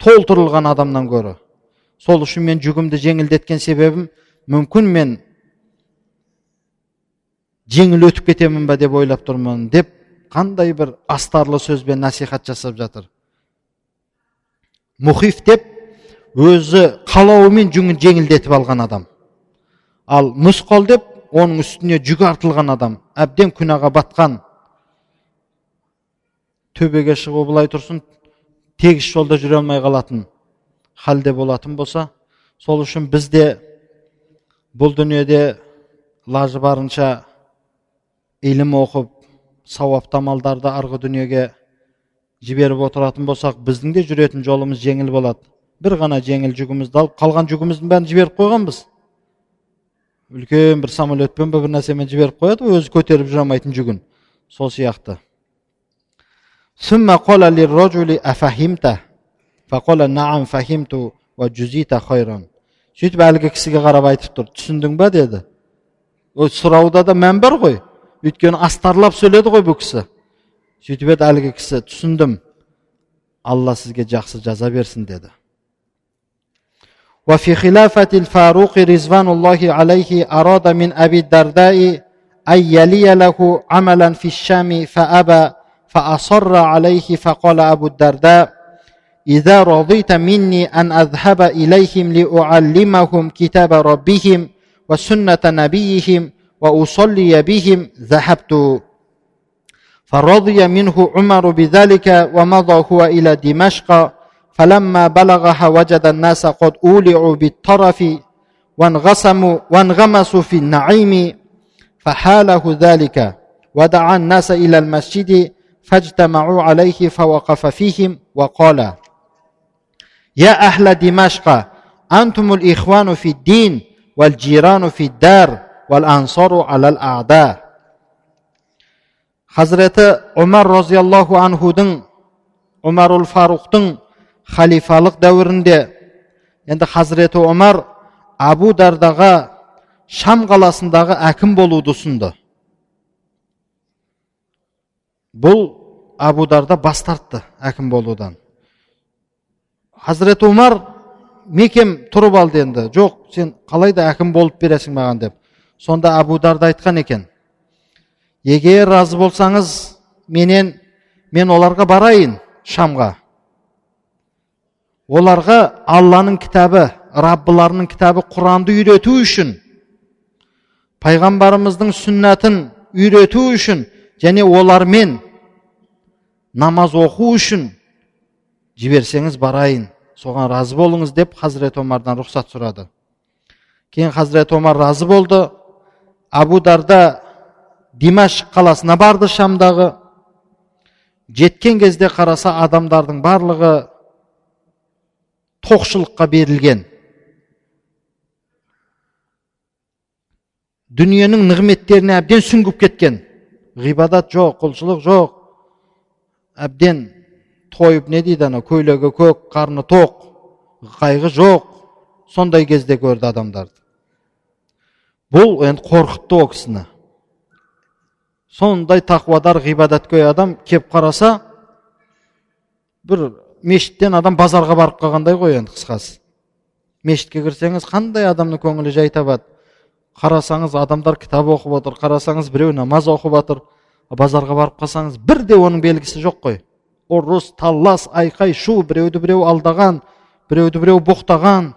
толтырылған адамнан гөрі сол үшін мен жүгімді жеңілдеткен себебім мүмкін мен жеңіл өтіп кетемін ба деп ойлап тұрмын деп қандай бір астарлы сөзбен насихат жасап жатыр. Мұхиф деп өзі қалауымен жеңілдетіп алған адам. Ал мұсқал деп оның үстіне жүк артылған адам. Әбден күнәға батқан. Төбеге шығу былай тұрсын тегіс жолда жүре алмай қалатын халде болатын болса сол үшін бізде бұл дүниеде лажы барынша Илім оқып сауапты амалдарды арғы дүниеге жіберіп отыратын болсақ біздің де жүретін жолымыз жеңіл болады бір ғана жеңіл жүгімізді алып қалған жүгіміздің бәрін жіберіп қойғанбыз үлкен бір самолетпен ба бір нәрсемен жіберіп қояды ғой өзі көтеріп жүре алмайтын жүгін сол сияқты сөйтіп әлгі кісіге қарап айтып тұр түсіндің ба деді ол сұрауда да мән бар ғой butkani astarlab so'yladi qo'y bu kishi shuytib aytdi haligi kishi tushundim alloh sizga yaxshi jazo bersin dedi وفي خلافة الفاروق رضوان الله عليه أراد من أبي الدرداء أن يلي له عملا في الشام فأبى فأصر عليه فقال أبو الدرداء إذا رضيت مني أن أذهب إليهم لأعلمهم كتاب ربهم وسنة نبيهم وأصلي بهم ذهبت. فرضي منه عمر بذلك ومضى هو إلى دمشق. فلما بلغها وجد الناس قد أولعوا بالطرف وانغسموا وانغمسوا في النعيم فحاله ذلك. ودعا الناس إلى المسجد فاجتمعوا عليه فوقف فيهم وقال يا أهل دمشق أنتم الإخوان في الدين والجيران في الدار. хазіреті омар розиаллаху анхудың омарул umar халифалық дәуірінде енді хазіреті омар абу дардаға шам қаласындағы әкім болуды ұсынды бұл абу дарда бас тартты әкім болудан хазіреті омар мекем тұрып алды енді жоқ сен қалайда әкім болып бересің маған деп сонда абу дарда айтқан екен егер разы болсаңыз менен мен оларға барайын шамға. Оларға алланың кітабы раббыларының кітабы құранды үйрету үшін пайғамбарымыздың сүннатын үйрету үшін және олармен намаз оқу үшін жіберсеңіз барайын. Соған разы болыңыз деп хазірет омардан рұқсат сұрады. Кейін хазірет омар разы болды. Абу дарда димаш қаласына барды шамдағы. Жеткен кезде қараса адамдардың барлығы тоқшылыққа берілген. Дүниенің нығметтеріне әбден сүңгіп кеткен. Ғибадат жоқ құлшылық жоқ. Әбден тойып не дейді ана көйлегі көк қарны тоқ қайғы жоқ. Сондай кезде көрді адамдарды. Бұл енді қорқытты ол кісіні. Сондай тақуадар ғибадаткөй адам кеп қараса бір мешіттен адам базарға барып қалғандай ғой енді қысқасы. Мешітке кірсеңіз қандай адамның көңілі жай табады? Қарасаңыз адамдар кітап оқып отыр қарасаңыз біреу намаз оқып жатыр базарға барып қалсаңыз бірде оның белгісі жоқ қой. Ұрыс талас айқай шу біреуді біреу алдаған біреуді біреу боқтаған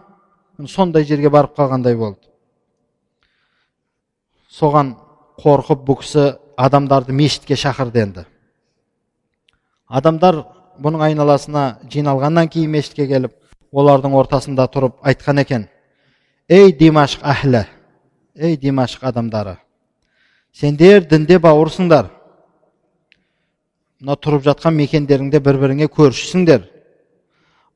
сондай жерге барып қалғандай болды. Соған қорқып бұл кісі адамдарды мешітке шақырды енді. Адамдар бұның айналасына жиналғаннан кейін мешітке келіп олардың ортасында тұрып айтқан екен ей димашқ әхлі ей димашқ адамдары сендер дінде бауырсыңдар. Мына тұрып жатқан мекендеріңде бір біріңе көршісіңдер.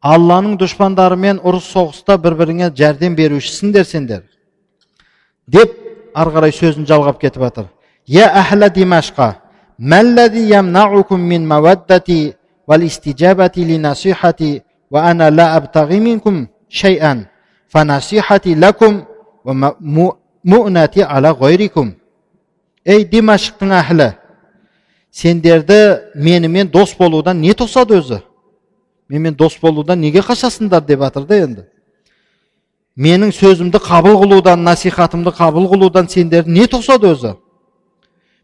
Алланың дұшпандарымен ұрыс соғыста бір біріңе жәрдем берушісіңдер сендер деп ары қарай сөзін жалғап кетіп жатыр. Я димашқа ей димашқтың әхлі сендерді менімен дос болудан не тосады өзі? Менімен дос болудан неге қашасыңдар? деп жатыр да енді менің сөзімді қабыл қылудан насихатымды қабыл қылудан сендерді не тосады өзі?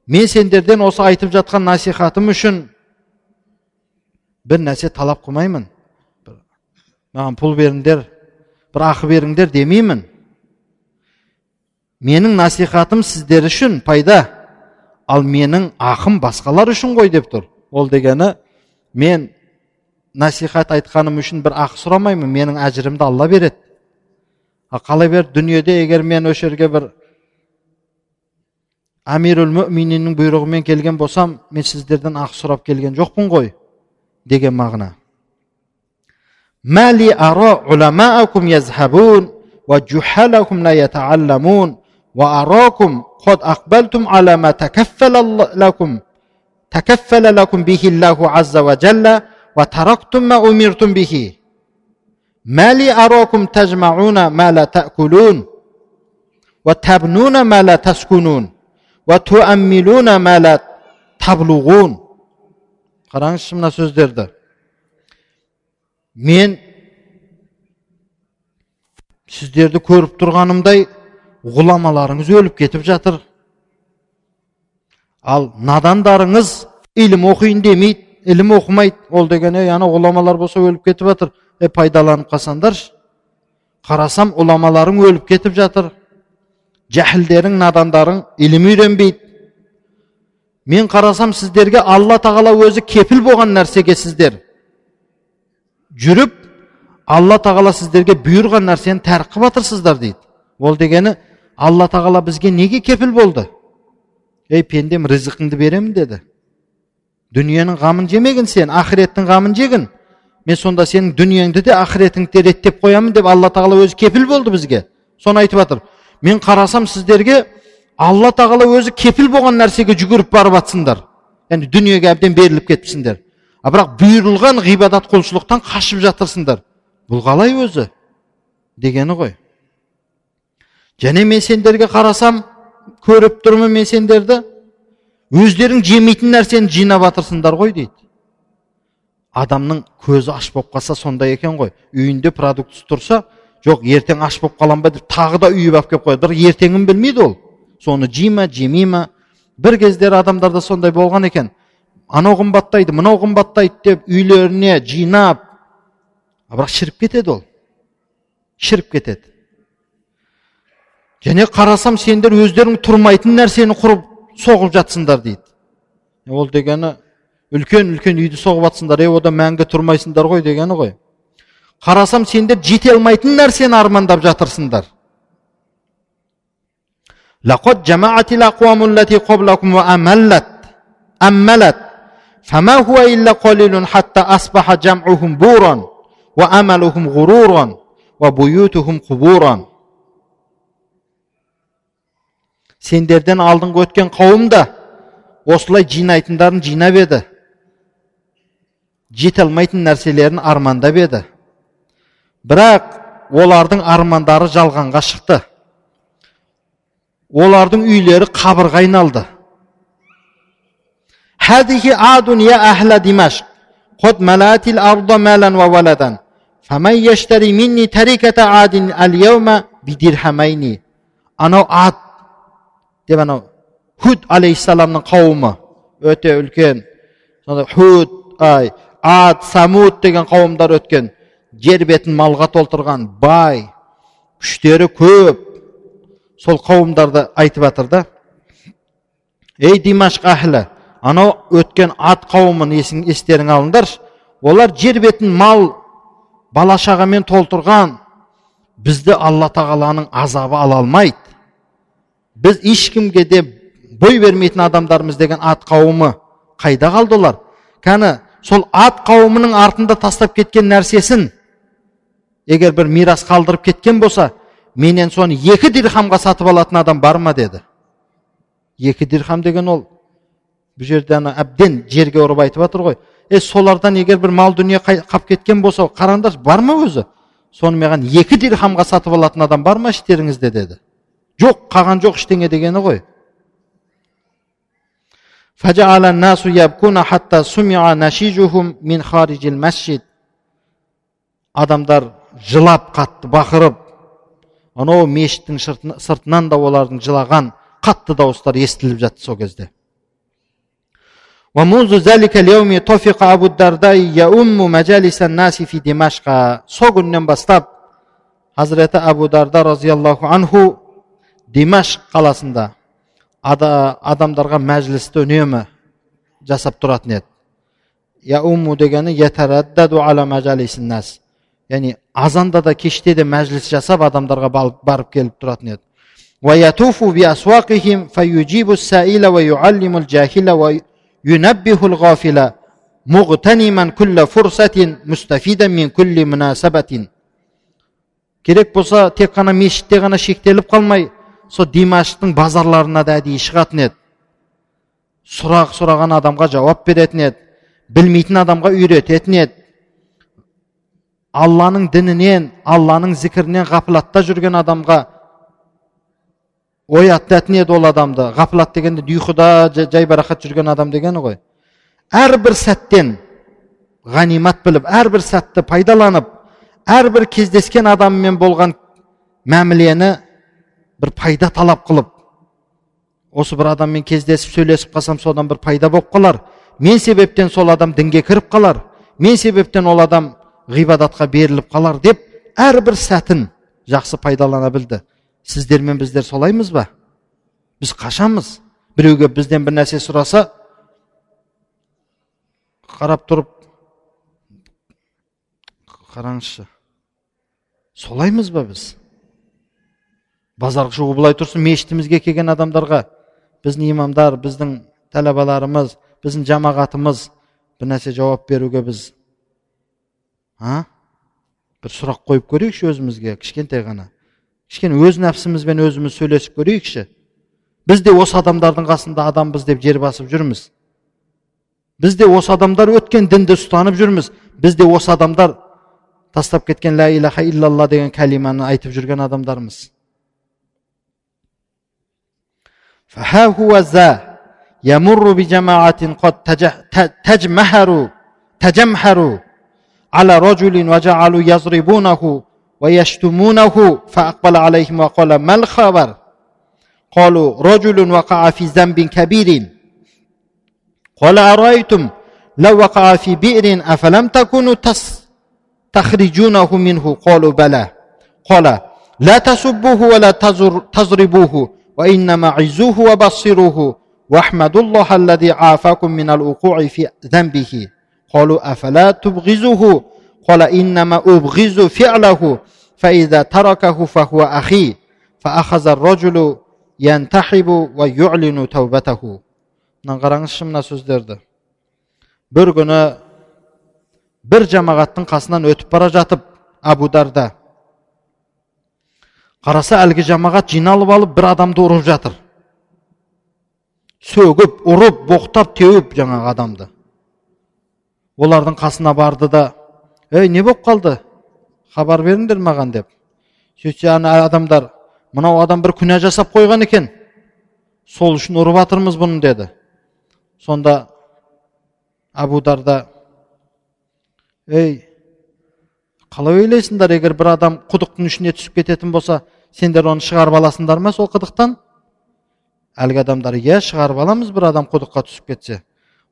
Мен сендерден осы айтып жатқан насихатым үшін бір нәрсе талап қылмаймын. Маған пұл беріңдер бір ақы беріңдер демеймін. Менің насихатым сіздер үшін пайда. Ал менің ақым басқалар үшін ғой деп тұр. Ол дегені мен насихат айтқаным үшін бір ақы сұрамаймын. Менің әжірімді алла береді а қала дүниеде егер мен осы жерге бір әмирул мүмининнің бұйрығымен келген болсам мен сіздерден ақы сұрап келген жоқпын ғой деген мағына мәли ара уламаакум язхабун ва жухалакум ла ятаалламун ва аракум қад ақбалтум ала ма такаффала лакум такаффала лакум бихи аллаху азза ва жалла ва тарактум ма умиртум бихи أمرتم به ما لي أراكم تجمعون ما لا تأكلون وتبنون ما لا تسكنون қараңызшы мына сөздерді мен сіздерді көріп тұрғанымдай ғұламаларыңыз өліп кетіп жатыр ал надандарыңыз ілім оқиын демейді ілім оқымайды ол деген ей ана ғұламалар болса өліп кетіп жатыр е пайдаланып қалсаңдаршы қарасам ғұламаларың өліп кетіп жатыр. Жәһілдерің надандарың ілім үйренбейді. Мен қарасам сіздерге алла тағала өзі кепіл болған нәрсеге сіздер. Жүріп алла тағала сіздерге бұйырған нәрсені тәрк қылып жатырсыздар дейді. Ол дегені алла тағала бізге неге кепіл болды? Ей пендем ризықыңды беремін деді. Дүниенің қамын жемеген сен ақыреттің қамын жегін. Мен сонда сенің дүниеңді де ақыретіңді де реттеп қоямын деп алла тағала өзі кепіл болды бізге. Соны айтып жатыр. Мен қарасам сіздерге алла тағала өзі кепіл болған нәрсеге жүгіріп барып жатсыңдар яғни дүниеге әбден беріліп кетіпсіңдер. А бірақ бұйырылған ғибадат құлшылықтан қашып жатырсыңдар. Бұл қалай өзі? дегені ғой. Және мен сендерге қарасам көріп тұрмын мен сендерді өздерің жемейтін нәрсені жинап жатырсыңдар ғой дейді. Адамның көзі аш болып қалса сондай екен ғой. Үйінде продуктісі тұрса жоқ ертең аш болып қалам ба деп тағы да үйіп алып келіп қояды. бірақ ертеңін білмейді ол. Соны жей ма жемей ма бір кездері адамдарда сондай болған екен. Анау қымбаттайды мынау қымбаттайды деп үйлеріне жинап бірақ шіріп кетеді ол. Шіріп кетеді. Және қарасам сендер өздерің тұрмайтын нәрсені құрып соғып жатсыңдар дейді. Ол дегені үлкен үлкен үйді соғып жатсыңдар е ода мәңгі тұрмайсыңдар ғой дегені ғой қарасам сендер жете алмайтын нәрсені армандап жатырсыңдар لقد جمعت الأقوام التي قبلكم وأملت أملت فما هو إلا قليل حتى أصبح جمعهم بورا وأملهم غرورا وبيوتهم قبورا сендерден алдыңғы өткен қауым да осылай жинайтындарын жинап еді жете алмайтын нәрселерін армандап еді бірақ олардың армандары жалғанға шықты олардың үйлері қабырға айналды هذه عاد يا أهل دمشق قد ملأت الأرض مالا وولدا فمن يشتري مني تركة عاد اليوم بدرهمين анау ад деп анау худ алейхисаламның қауымы өте үлкен сондай худ ай ад самуд деген қауымдар өткен жер бетін малға толтырған бай күштері көп. Сол қауымдарды айтып жатыр да ей димашқ әхлі анау өткен ат қауымын есің, естерің алыңдаршы олар жер бетін мал бала шағамен толтырған. Бізді алла тағаланың азабы ала алмайды. Біз ешкімге де бой бермейтін адамдармыз деген ат қауымы қайда қалды олар? Кәні сол ат қауымының артында тастап кеткен нәрсесін егер бір мирас қалдырып кеткен болса менен соны екі дирхамға сатып алатын адам бар ма деді. Екі дирхам деген ол бұл жерде ана әбден жерге ұрып айтып жатыр ғой. Е солардан егер бір мал дүние қап кеткен болса қараңдаршы бар ма өзі? Соны маған екі дирхамға сатып алатын адам бар ма іштеріңізде деді. Жоқ қалған жоқ ештеңе дегені ғой. адамдар жылап қатты бақырып анау мешіттің сыртынан да олардың жылаған қатты дауыстары естіліп жатты сол кезде ومنذ ذلك اليوم طفق أبو الدرداء يؤم مجالس الناس في دمشق сол күннен бастап хазіреті абу дарда разиаллаху анху димашқ қаласында адамдарға мәжілісті үнемі жасап тұратын еді яуму дегені яғни азанда да кеште де мәжіліс жасап адамдарға барып келіп тұратын еді ويطوف بأسواقهم فيجيب السائل ويعلم الجاهل وينبه الغافل مغتنما كل فرصة مستفيدا من كل مناسبة керек болса тек қана мешітте ғана шектеліп қалмай сол димаштың базарларына да әдейі шығатын еді сұрақ сұраған адамға жауап беретін еді білмейтін адамға үйрететін еді алланың дінінен алланың зікірінен ғафлатта жүрген адамға оятатын еді ол адамды ғафлат дегенде ұйқыда жайбарақат жүрген адам дегені ғой әрбір сәттен ғанимат біліп әрбір сәтті пайдаланып әрбір кездескен адаммен болған мәмілені бір пайда талап қылып осы бір адаммен кездесіп сөйлесіп қалсам содан бір пайда болып қалар мен себептен сол адам дінге кіріп қалар мен себептен ол адам ғибадатқа беріліп қалар деп әрбір сәтін жақсы пайдалана білді сіздер мен біздер солаймыз ба біз қашамыз біреуге бізден бір нәрсе сұраса қарап тұрып қараңызшы солаймыз ба біз базарға шығу былай тұрсын мешітімізге келген адамдарға біздің имамдар біздің тәләбаларымыз біздің жамағатымыз бір нәрсе жауап беруге біз а? Бір сұрақ қойып көрейікші өзімізге кішкентай ғана. Кішкене өз нәпсімізбен өзіміз сөйлесіп көрейікші. Біз де осы адамдардың қасында адамбыз деп жер басып жүрміз. Біз де осы адамдар өткен дінді ұстанып жүрміз. Біз де осы адамдар тастап кеткен ля илаха иллалла деген кәлиманы айтып жүрген адамдармыз. يمر بجماعة قد تجمهروا تجمهروا على رجل وجعلوا يضربونه ويشتمونه فأقبل عليهم وقال ما الخبر؟ قالوا رجل وقع في ذنب كبير. قال أرأيتم لو وقع في بئر أفلم تكونوا تخرجونه منه؟ قالوا بلى. قال لا تسبوه ولا تضربوه. وإنما عزوه وبصروه واحمدوا الله الذي عافاكم من الوقوع في ذنبه قالوا أفلا تبغزه قال إنما أبغز فعله فإذا تركه فهو أخي فأخذ الرجل ينتحب ويعلن توبته мына қараңызшы мына сөздерді бір күні бір жамағаттың қасынан өтіп бара жатып абу дарда қараса әлгі жамағат жиналып алып бір адамды ұрып жатыр. Сөгіп ұрып боқтап теуіп жаңағы адамды. Олардың қасына барды да ей не болып қалды? Хабар беріңдер маған деп. Сөйтсе ана адамдар мынау адам бір күнә жасап қойған екен. Сол үшін ұрып жатырмыз бұны деді. Сонда абу дарда ей қалай ойлайсыңдар егер бір адам құдықтың ішіне түсіп кететін болса сендер оны шығарып аласыңдар ма сол құдықтан әлгі адамдар иә шығарып аламыз бір адам құдыққа түсіп кетсе.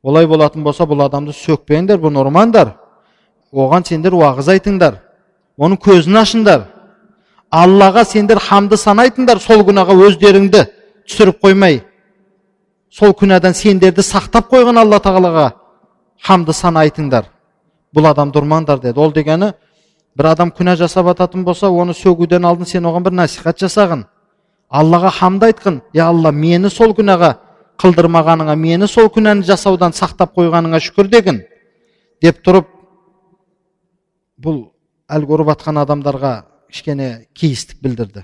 Олай болатын болса бұл адамды сөкпеңдер бұны ұрмаңдар. Оған сендер уағыз айтыңдар. Оның көзін ашыңдар. Аллаға сендер хамды санайтыңдар сол күнәға өздеріңді түсіріп қоймай. Сол күнәдан сендерді сақтап қойған алла тағалаға хамды сана айтыңдар бұл адамды ұрмаңдар деді. Ол дегені бір адам күнә жасап жататын болса оны сөгуден алдын сен оған бір насихат жасағын. Аллаға хамды айтқын я алла мені сол күнәға қылдырмағаныңа мені сол күнәні жасаудан сақтап қойғаныңа шүкір дегін деп тұрып бұл әлгі ұрып жатқан адамдарға кішкене кейістік білдірді.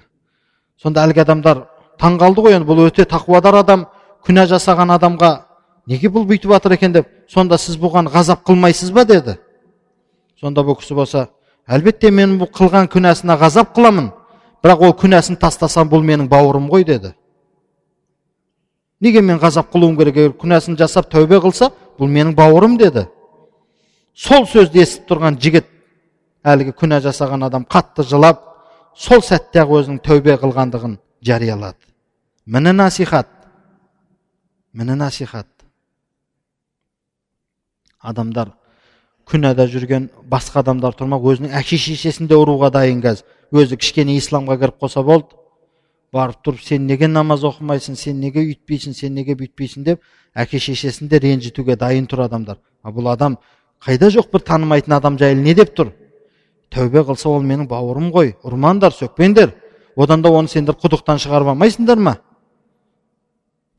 Сонда әлгі адамдар таң қалды ғой енді бұл өте тақуадар адам күнә жасаған адамға неге бұл бүйтіп жатыр екен деп сонда сіз бұған ғазап қылмайсыз ба? деді. Сонда бұл кісі болса әлбетте мен бұл қылған күнәсіне ғазап қыламын бірақ ол күнәсін тастасам бұл менің бауырым ғой деді. Неге мен ғазап қылуым керек? Егер күнәсін жасап тәубе қылса бұл менің бауырым деді. Сол сөзді естіп тұрған жігіт әлгі күнә жасаған адам қатты жылап сол сәтте ақ өзінің тәубе қылғандығын жариялады. Міне насихат міне насихат. Адамдар күнәда жүрген басқа адамдар тұрмақ өзінің әке шешесін де ұруға дайын қазір өзі кішкене исламға кіріп қалса болды. Барып тұрып сен неге намаз оқымайсың? Сен неге үйтпейсің? Сен неге бүйтпейсің? деп әке шешесін де ренжітуге дайын тұр адамдар. А бұл адам қайда жоқ бір танымайтын адам жайлы не деп тұр? Тәубе қылса ол менің бауырым ғой ұрмаңдар сөкпеңдер. Одан да оны сендер құдықтан шығарып алмайсыңдар ма?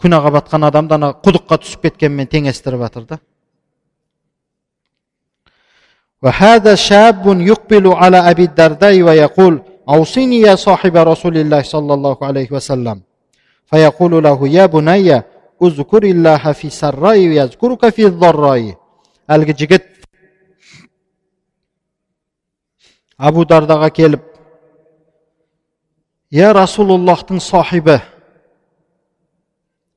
Күнәға батқан адамды ана құдыққа түсіп кеткенмен теңестіріп жатыр да وهذا شاب يقبل على أبي الدرداء ويقول أوصني يا صاحب رسول الله صلى الله عليه وسلم فيقول له يا بني اذكر الله في سراء يذكرك في الضراء әлгі жігіт абу дардаға келіп я расулуллахтың сахибі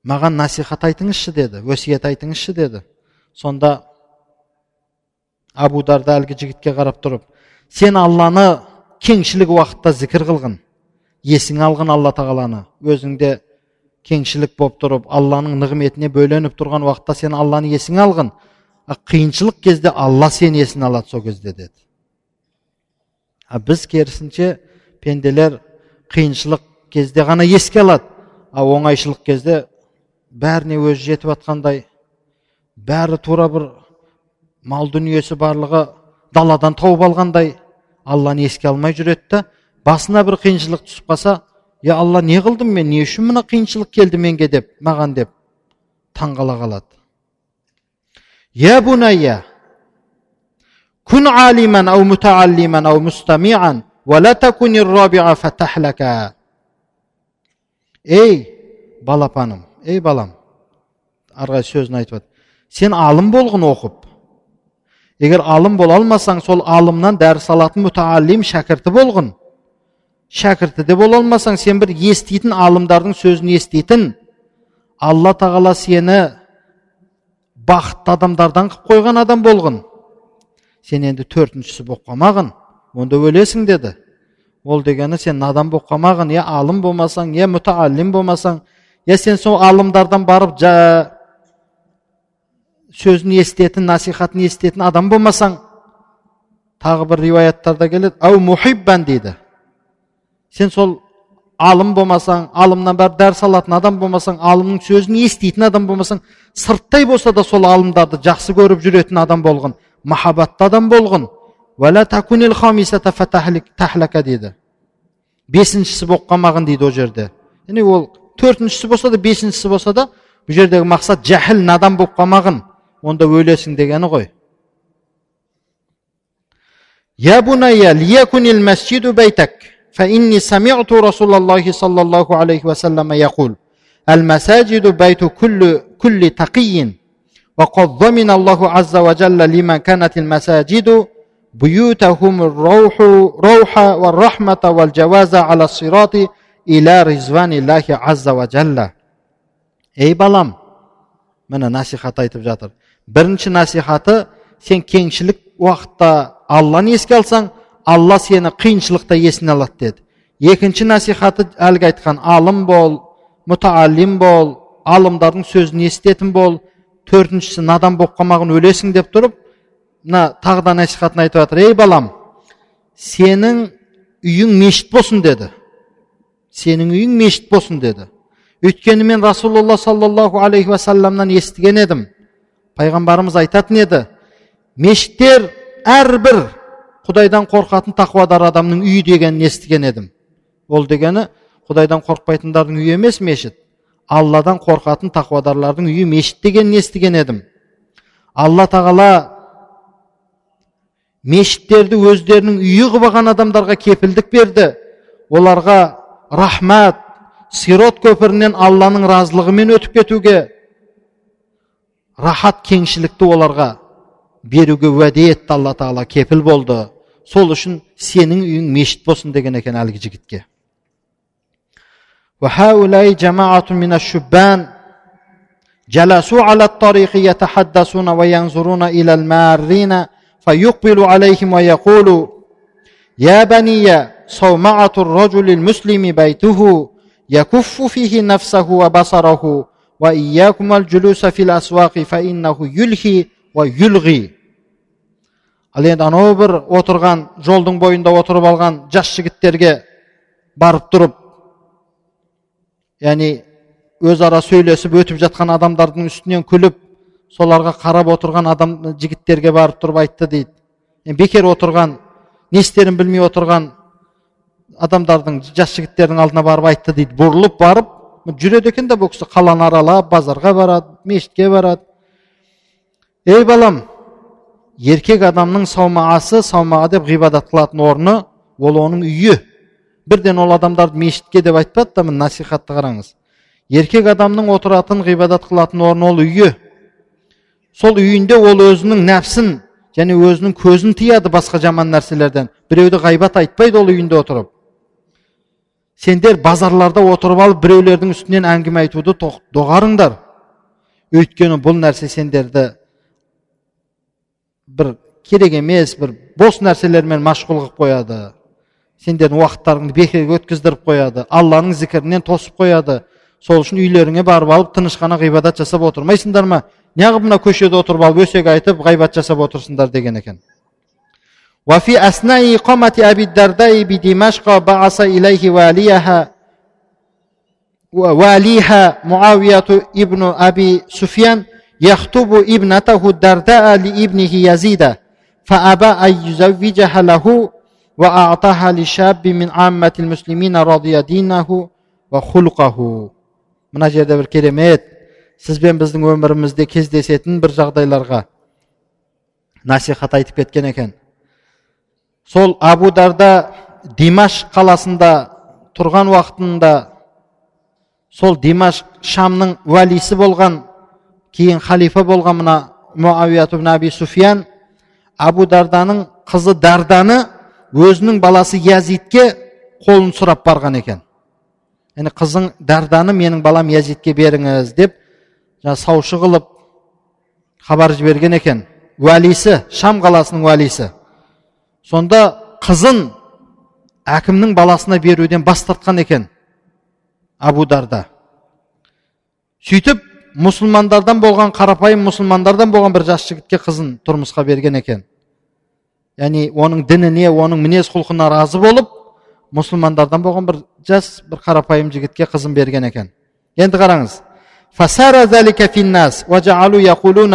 маған насихат айтыңызшы деді өсиет айтыңызшы деді сонда абу дарда әлгі жігітке қарап тұрып сен алланы кеңшілік уақытта зікір қылғын есіңе алғын алла тағаланы өзіңде кеңшілік болып тұрып алланың нығметіне бөленіп тұрған уақытта сен алланы есіңе алғын. Қиыншылық кезде алла сені есіне алады сол кезде деді. А біз керісінше пенделер қиыншылық кезде ғана еске алады. А оңайшылық кезде бәріне өзі жетіп жатқандай бәрі тура бір мал дүниесі барлығы даладан тауып алғандай алланы еске алмай жүреді да басына бір қиыншылық түсіп қалса я алла не қылдым мен? Не үшін мына қиыншылық келді менге? деп маған деп таңғала қалады. Я алиман ау мутааллиман ау мустамиан ей балапаным ей балам арғы сөзін айтып сен алым болғын оқып егер алым бола алмасаң сол алымнан дәріс алатын мутааллим шәкірті болғын шәкірті де бола алмасаң сен бір еститін алымдардың сөзін еститін алла тағала сені бақытты адамдардан қылып қойған адам болғын сен енді төртіншісі болып қалмағын онда өлесің деді ол дегені сен надан болып қалмағын я алым болмасаң я мутааллим болмасаң я сен сол алымдардан барып жа сөзін естетін насихатын естетін адам болмасаң тағы бір риуаяттарда келеді. Ау мухиббан дейді. Сен сол алым болмасаң алымнан бәрі дәріс алатын адам болмасаң алымның сөзін естейтін адам болмасаң сырттай болса да сол алымдарды жақсы көріп жүретін адам болғын махаббатты адам болғын. Дейді. Бесіншісі болып қалмағын дейді ол жерде. Яғни ол төртіншісі болса да бесіншісі болса да бұл жердегі мақсат жәһіл надан болып қалмағын онда өлесің дегені ғой يا بني ليكن المسجد بيتك فإني سمعت رسول الله صلى الله عليه وسلم يقول المساجد بيت كل كل تقي وقد ضمن الله عز وجل لمن كانت المساجد بيوتهم الروح روح والرحمة والجواز على الصراط إلى رضوان الله عز وجل ей балам міне насихат айтып жатыр бірінші насихаты сен кеңшілік уақытта алланы еске алсаң алла сені қиыншылықта есіне алады деді. Екінші насихаты әлгі айтқан алым бол мұтаалим бол алымдардың сөзін естетін бол төртіншісі надан болып қалмағын өлесің деп тұрып мына тағы да насихатын айтып жатыр. Ей балам сенің үйің мешіт болсын деді. Сенің үйің мешіт болсын деді. Өйткені мен расулалла саллаллаху алейхи уассаламнан естіген едім. Пайғамбарымыз айтатын еді мешіттер әрбір құдайдан қорқатын тақуадар адамның үйі дегенін естіген едім. Ол дегені құдайдан қорықпайтындардың үйі емес мешіт алладан қорқатын тақуадарлардың үйі мешіт дегенін естіген едім. Алла тағала мешіттерді өздерінің үйі қылып алған адамдарға кепілдік берді. Оларға рахмат сирот көпірінен алланың разылығымен өтіп кетуге рахат кеңшілікті оларға беруге уәде етті алла тағала кепіл болды сол үшін сенің үйің мешіт болсын деген екен әлгі жігітке وهؤلاء جماعة من الشبان جلسوا على الطريق يتحدثون وينظرون إلى المارين فيقبل عليهم ويقول يا بني صومعة الرجل المسلم بيته يكف فيه نفسه وبصره وإياكم الجلوس في الأسواق فإنه يلهي ويلغي ал енді анау бір отырған жолдың бойында отырып алған жас жігіттерге барып тұрып яғни өзара сөйлесіп өтіп жатқан адамдардың үстінен күліп соларға қарап отырған адам жігіттерге барып тұрып айтты дейді бекер отырған не істерін білмей отырған адамдардың жас жігіттердің алдына барып айтты дейді бұрылып барып жүреді екен да бұл кісі қаланы аралап базарға барады мешітке барады ей балам еркек адамның саумағасы саумаға деп ғибадат қылатын орны ол оның үйі бірден ол адамдарды мешітке деп айтпады да міне насихатты қараңыз еркек адамның отыратын ғибадат қылатын орны ол үйі сол үйінде ол өзінің нәпсін және өзінің көзін тыяды басқа жаман нәрселерден біреуді ғайбат айтпайды ол үйінде отырып сендер базарларда отырып алып біреулердің үстінен әңгіме айтуды доғарыңдар. Өйткені бұл нәрсе сендерді бір керек емес бір бос нәрселермен машғұл қылып қояды. Сендердің уақыттарыңды бекерге өткіздіріп қояды алланың зікірінен тосып қояды. Сол үшін үйлеріңе барып алып тыныш қана ғибадат жасап отырмайсыңдар ма? Неғып мына көшеде отырып алып өсек айтып ғайбат жасап отырсыңдар деген екен. وفي أثناء إقامة أبي الدرداء بدمشق بعث إليه واليها واليها معاوية ابن أبي سفيان يخطب ابنته الدرداء لابنه يزيد فأبى أن يزوجها له وأعطاها لشاب من عامة المسلمين رضي دينه وخلقه мына жерде бір керемет сіз бен біздің өмірімізде кездесетін бір жағдайларға насихат айтып кеткен екен сол абу дарда димаш қаласында тұрған уақытында сол димаш шамның уәлисі болған кейін халифа болған мына муавият аби суфиян абу дарданың қызы дарданы өзінің баласы язидке қолын сұрап барған екен. Яғни қызың дарданы менің балам язидке беріңіз деп жаңа саушы қылып хабар жіберген екен. Уәлисі шам қаласының уәлисі сонда қызын әкімнің баласына беруден бас тартқан екен абу дарда сөйтіп мұсылмандардан болған қарапайым мұсылмандардан болған бір жас жігітке қызын тұрмысқа берген екен яғни оның дініне оның мінез құлқына разы болып мұсылмандардан болған бір жас бір қарапайым жігітке қызын берген екен енді қараңыз فسار ذلك في الناس وجعلوا يقولون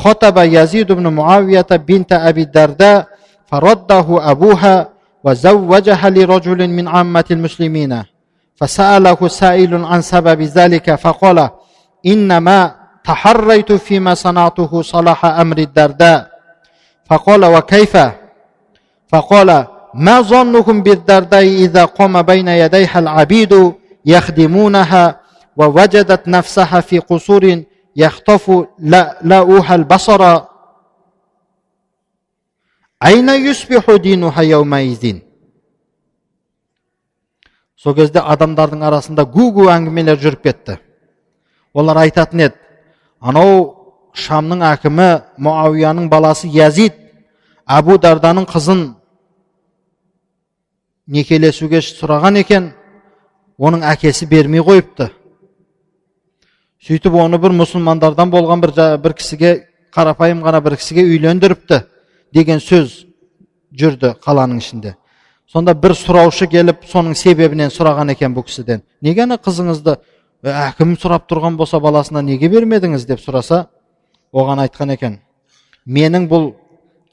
خطب يزيد بن معاوية بنت أبي الدرداء فرده أبوها وزوجها لرجل من عامة المسلمين فسأله سائل عن سبب ذلك فقال إنما تحريت فيما صنعته صلاح أمر الدرداء فقال وكيف؟ فقال ما ظنكم بالدرداء إذا قام بين يديها العبيد يخدمونها ووجدت نفسها في قصور يخطف لاؤها البصر؟ айна юсбиху динуха яумаизин сол кезде адамдардың арасында гу гу әңгімелер жүріп кетті. Олар айтатын еді анау шамның әкімі муауияның баласы язид әбу дарданың қызын некелесуге сұраған екен оның әкесі бермей қойыпты сөйтіп оны бір мұсылмандардан болған бір, бір кісіге қарапайым ғана бір кісіге үйлендіріпті деген сөз жүрді қаланың ішінде. Сонда бір сұраушы келіп соның себебінен сұраған екен бұл кісіден. Неге ана қызыңызды әкім сұрап тұрған болса баласына неге бермедіңіз? деп сұраса оған айтқан екен менің бұл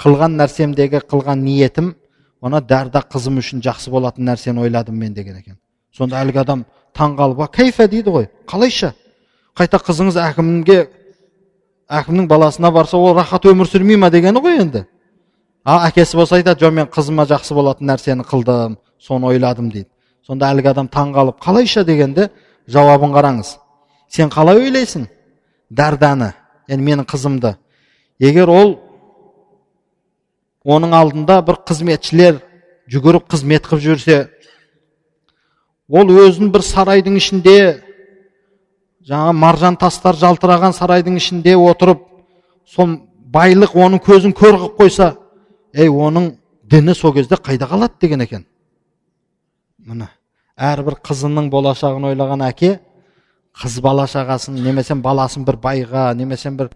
қылған нәрсемдегі қылған ниетім ана дәрда қызым үшін жақсы болатын нәрсені ойладым мен деген екен. Сонда әлгі адам таңқалып кайфа? дейді ғой қалайша? Қайта қызыңыз әкімге әкімнің баласына барса ол рахат өмір сүрмей ма? дегені ғой енді. А әкесі болса айтады жоқ мен қызыма жақсы болатын нәрсені қылдым соны ойладым дейді. Сонда әлгі адам таңқалып қалайша дегенде жауабын қараңыз. Сен қалай ойлайсың? Дарданы яғни менің қызымды егер ол оның алдында бір қызметшілер жүгіріп қызмет қылып жүрсе ол өзін бір сарайдың ішінде жаңа маржан тастар жалтыраған сарайдың ішінде отырып сол байлық оның көзін көр қылып қойса ей оның діні сол кезде қайда қалады деген екен? Міне әрбір қызының болашағын ойлаған әке қыз бала шағасын немесе баласын бір байға немесе бір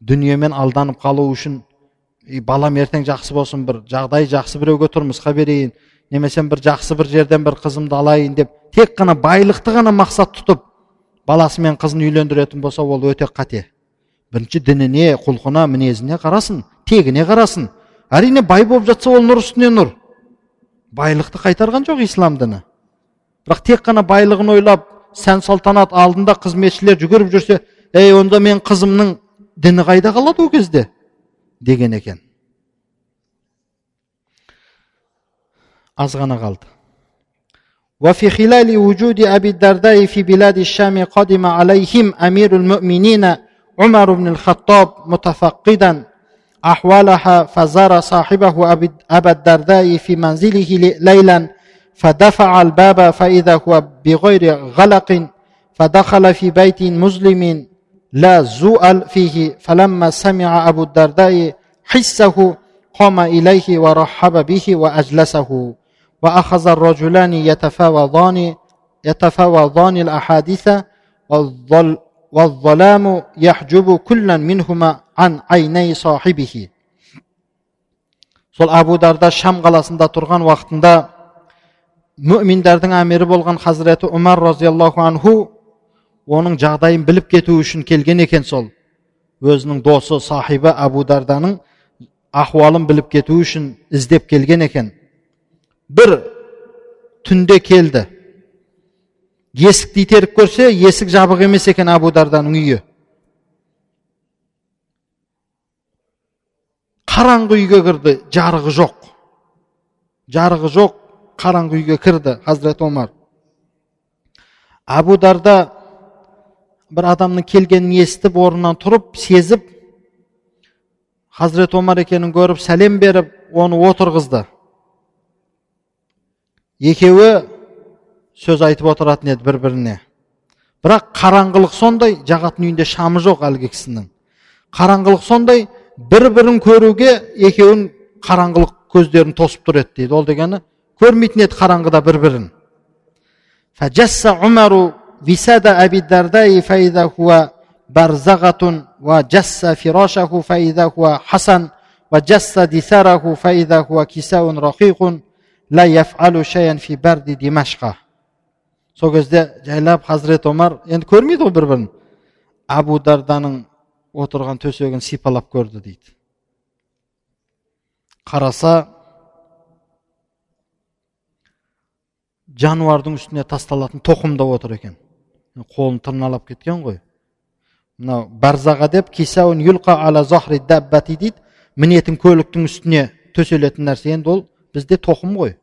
дүниемен алданып қалу үшін и балам ертең жақсы болсын бір жағдай жақсы біреуге тұрмысқа берейін немесе бір жақсы бір жерден бір қызымды алайын деп тек қана байлықты ғана мақсат тұтып баласы мен қызын үйлендіретін болса ол өте қате. Бірінші дініне құлқына мінезіне қарасын тегіне қарасын әрине бай болып жатса ол нұр үстіне нұр байлықты қайтарған жоқ ислам діні бірақ тек қана байлығын ойлап сән салтанат алдында қызметшілер жүгіріп жүрсе ей онда мен қызымның діні қайда қалады ол кезде деген екен аз ғана қалды وفي خلال وجود أبي الدرداء في بلاد الشام قدم عليهم أمير المؤمنين عمر بن الخطاب متفقدا أحوالها فزار صاحبه أبا الدرداء في منزله ليلا فدفع الباب فإذا هو بغير غلق فدخل في بيت مسلم لا زؤل فيه. فلما سمع أبو الدرداء حسه قام إليه ورحب به وأجلسه. وأخذ الرجلان يتفاوضان يتفاوضان الأحاديث والظلام يحجب كلا منهما. ан айнай сахибихи сол абу дарда шам қаласында тұрған уақытында мүминдердің әмірі болған хазіреті умар разиаллаху анху оның жағдайын біліп кету үшін келген екен сол өзінің досы сахибі әбу дарданың ахуалын біліп кету үшін іздеп келген екен бір түнде келді есікті итеріп көрсе есік жабық емес екен әбу дарданың үйі қараңғы үйге кірді жарығы жоқ. Жарығы жоқ қараңғы үйге кірді хазірет омар. Абу дарда бір адамның келгенін естіп орнынан тұрып сезіп хазірет омар екенін көріп сәлем беріп оны отырғызды. Екеуі сөз айтып отыратын еді бір біріне бірақ қараңғылық сондай жағатын үйінде шамы жоқ әлгі кісінің. Қараңғылық сондай бір бірін көруге екеуін қараңғылық көздерін тосып тұр еді дейді. Ол дегені көрмейтін еді қараңғыда бір бірін сол кезде жайлап хазірет омар енді көрмейді ғой бір бірін абу дарданың отырған төсегін сипалап көрді дейді. Қараса жануардың үстіне тасталатын тоқымда отыр екен. Қолын тырналап кеткен ғой. Мынау барзаға деп дейді. Мінетін көліктің үстіне төселетін нәрсе енді ол бізде тоқым ғой.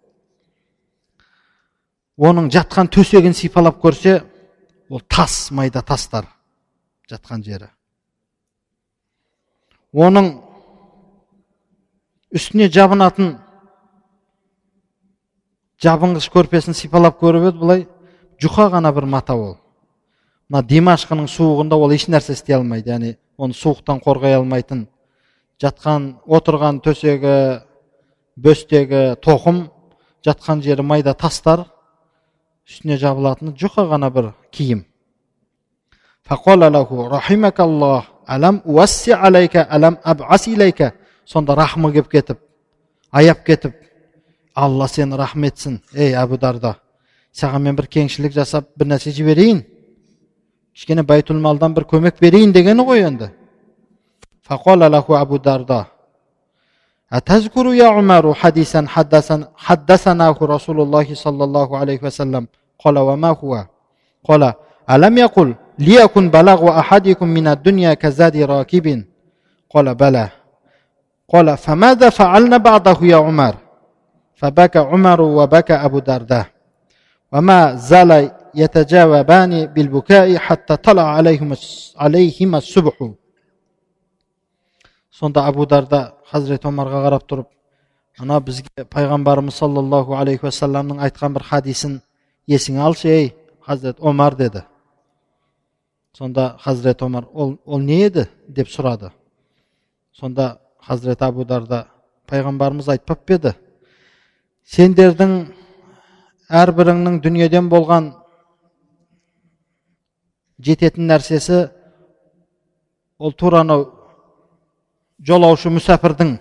Оның жатқан төсегін сипалап көрсе ол тас майда тастар жатқан жері. Оның үстіне жабынатын жабынғыш көрпесін сипалап көріп еді былай жұқа ғана бір мата ол. Мына димашқының суығында ол еш нәрсе істей алмайды яғни оны суықтан қорғай алмайтын жатқан отырған төсегі бөстегі тоқым жатқан жері майда тастар үстіне жабылатын жұқа ғана бір киім. алам уасси алайка алам абас илайка сонда рахмы келіп кетіп аяп кетіп алла сені рахметсін ей әбу дарда саған мен бір кеңшілік жасап бір нәрсе жіберейін кішкене байтул малдан бір көмек берейін дегені ғой енді فقال له أبو درداء أتذكر يا عمر حديثا حدثناه رسول الله صلى الله عليه وسلم قال وما هو قال ألم يقل ليكن بلغ أحدكم من الدنيا كزاد راكب قال بلى قال فماذا فعلنا بعده يا عمر فبكى عمر وبكى أبو درداء وما زال يتجاوبان بالبكاء حتى طلع عليهم عليهما الصبح сонда абу дарда хазірет омарға қарап тұрып ана бізге пайғамбарымыз саллаллаху алейхи уассаламның айтқан бір хадисін есіңе алшы ей хазірет омар деді сонда хазірет омар ол, ол не еді деп сұрады сонда хазірет абу дарда пайғамбарымыз айтпап па еді сендердің әрбіріңнің дүниеден болған жететін нәрсесі ол тура анау жолаушы мүсәпірдің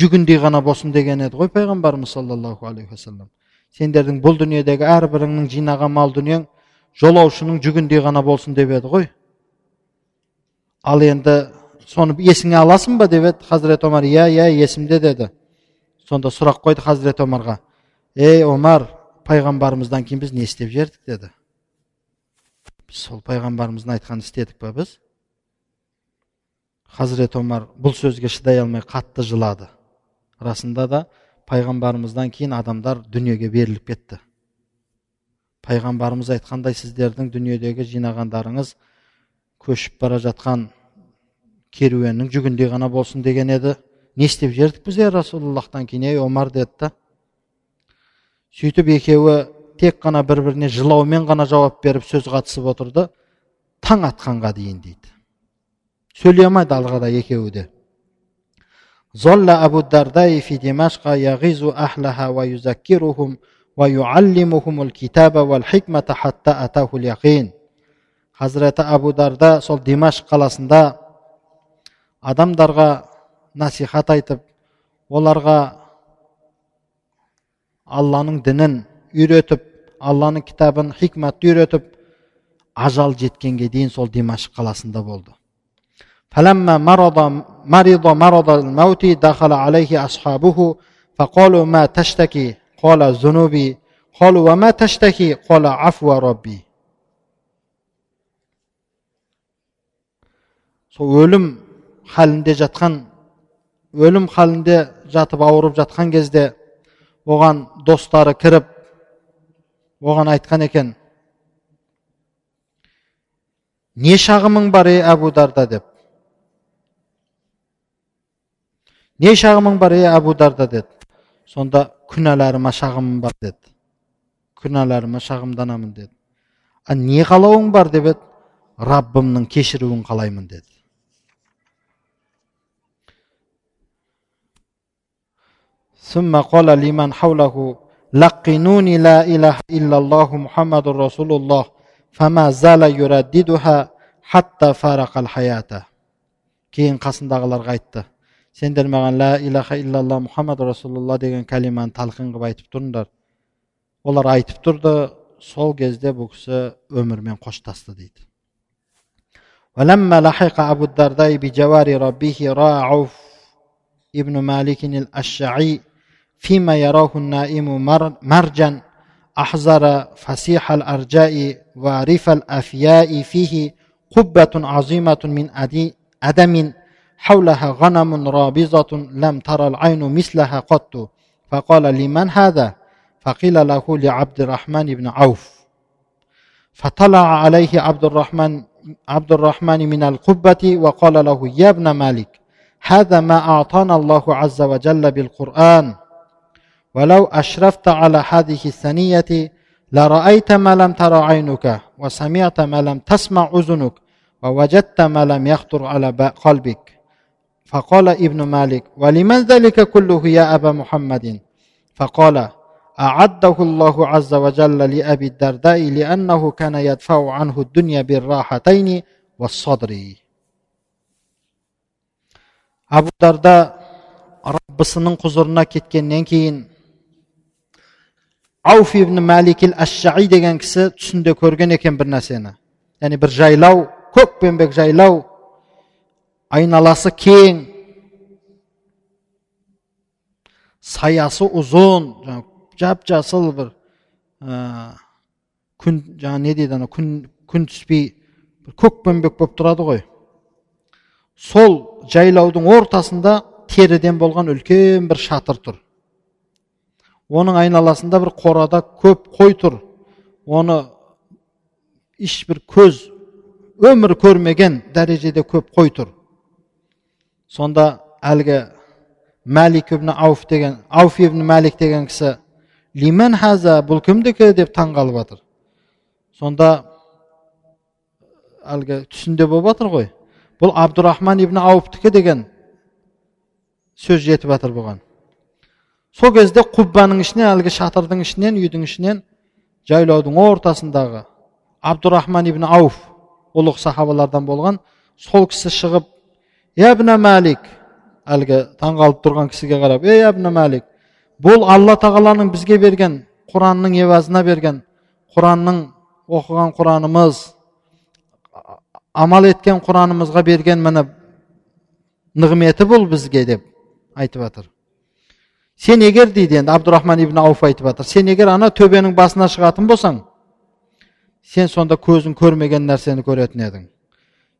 жүгіндей ғана болсын деген еді ғой пайғамбарымыз саллаллаху алейхи уассалам сендердің бұл дүниедегі әрбіріңнің жинаған мал дүниең жолаушының жүгіндей ғана болсын деп еді ғой. Ал енді соны есіңе аласың ба деп еді хазірет омар. Иә иә есімде деді. Сонда сұрақ қойды хазірет омарға. Ей омар пайғамбарымыздан кейін біз не істеп жібердік деді. Біз сол пайғамбарымыздың айтқанын істедік па біз? Хазірет омар бұл сөзге шыдай алмай қатты жылады. Расында да пайғамбарымыздан кейін адамдар дүниеге беріліп кетті пайғамбарымыз айтқандай сіздердің дүниедегі жинағандарыңыз көшіп бара жатқан керуеннің жүгіндей ғана болсын деген еді. Не істеп жердік біз е расулаллахтан кейін ей омар деді да. Сөйтіп екеуі тек қана бір біріне жылаумен ғана жауап беріп сөз қатысып отырды. Таң атқанға дейін дейді. Сөйлей алмайды алғада екеуі де. Золла абу дардай фи димашқа яғизу ахлаха ва юзаккирухум الكتاب والحكمة حتى أتاه اليقين хазіреті абу дарда сол димаш қаласында адамдарға насихат айтып оларға алланың дінін үйретіп алланың кітабын хикматты үйретіп ажал жеткенге дейін сол димаш қаласында болды فلما مرض مرض مرض الموت دخل عليه أصحابه فقالوا ما تشتكي قال ذنوبي قالوا وما تشتكي قال عفو ربي сол өлім халінде жатқан өлім халінде жатып ауырып жатқан кезде оған достары кіріп оған айтқан екен не шағымың бар ей әбу дарда деп не шағымың бар ей әбу дарда деді сонда күнәларыма шағымым бар деді күнәларыма шағымданамын деді а не қалауың бар деп еді раббымның кешіруін қалаймын деді ثم قال لمن حوله لقنوني لا إله إلا الله محمد رسول الله فما زال يرددها حتى فارق الحياة кейін қасындағыларға айтты сендер маған ла илаха иллалла мұхаммад расулалла деген кәлиманы талқин қылып айтып тұрыңдар олар айтып тұрды сол кезде бұл кісі өмірмен қоштасты дейді ولما لحق أبو الدرداء بجوار ربه رأى عوف ابن مالك الأشعي فيما يراه النائم مرجا أحزر فسيح الأرجاء وارف الأفياء فيه قبة عظيمة من أدم حولها غنم رابضة لم ترى العين مثلها قط. فقال لمن هذا؟ فقيل له لعبد الرحمن بن عوف. فطلع عليه عبد الرحمن عبد الرحمن من القبة وقال له يا ابن مالك هذا ما أعطانا الله عز وجل بالقرآن. ولو أشرفت على هذه الثنية لرأيت ما لم تر عينك وسمعت ما لم تسمع أذنك ووجدت ما لم يخطر على قلبك. فقال ابن مالك ولمن ذلك كله يا أبا محمد؟ فقال أعده الله عز وجل لأبي الدرداء لأنه كان يدفع عنه الدنيا بالراحتين والصدر. أبو الدرداء رب سنن قزرنا كتكنين كين عوف ابن مالك الأشعي دي كسي تسند كورغن يكن برناسينا يعني برجايلو كوك بنبك جايلو айналасы кең. Саясы ұзын. Жап жасыл бір ә, күн жаңа не дейді ана күн күн түспей бір көкпенбек болып тұрады ғой. Сол жайлаудың ортасында теріден болған үлкен бір шатыр тұр. Оның айналасында бір қорада көп қой тұр. Оны ешбір көз өмір көрмеген дәрежеде көп қой тұр. Сонда әлгі мәлик ибн ауф деген ауф ибн мәлик деген кісі лимен хаза? бұл кімдікі деп таң қалып жатыр сонда әлгі түсінде болып жатыр ғой. Бұл абдурахман ибн ауфтікі деген сөз жетіп жатыр бұған. Сол кезде құббаның ішінен әлгі шатырдың ішінен үйдің ішінен жайлаудың ортасындағы абдурахман ибн ауф ұлық сахабалардан болған сол кісі шығып ябна мәлик әлгі таңғалып тұрған кісіге қарап ей әбна мәлик бұл алла тағаланың бізге берген құранның евазына берген құранның оқыған құранымыз амал еткен құранымызға берген міне нығметі бұл бізге деп айтып жатыр сен егер дейді енді абдурахман ибн ауф айтып жатыр сен егер ана төбенің басына шығатын болсаң сен сонда көзің көрмеген нәрсені көретін едің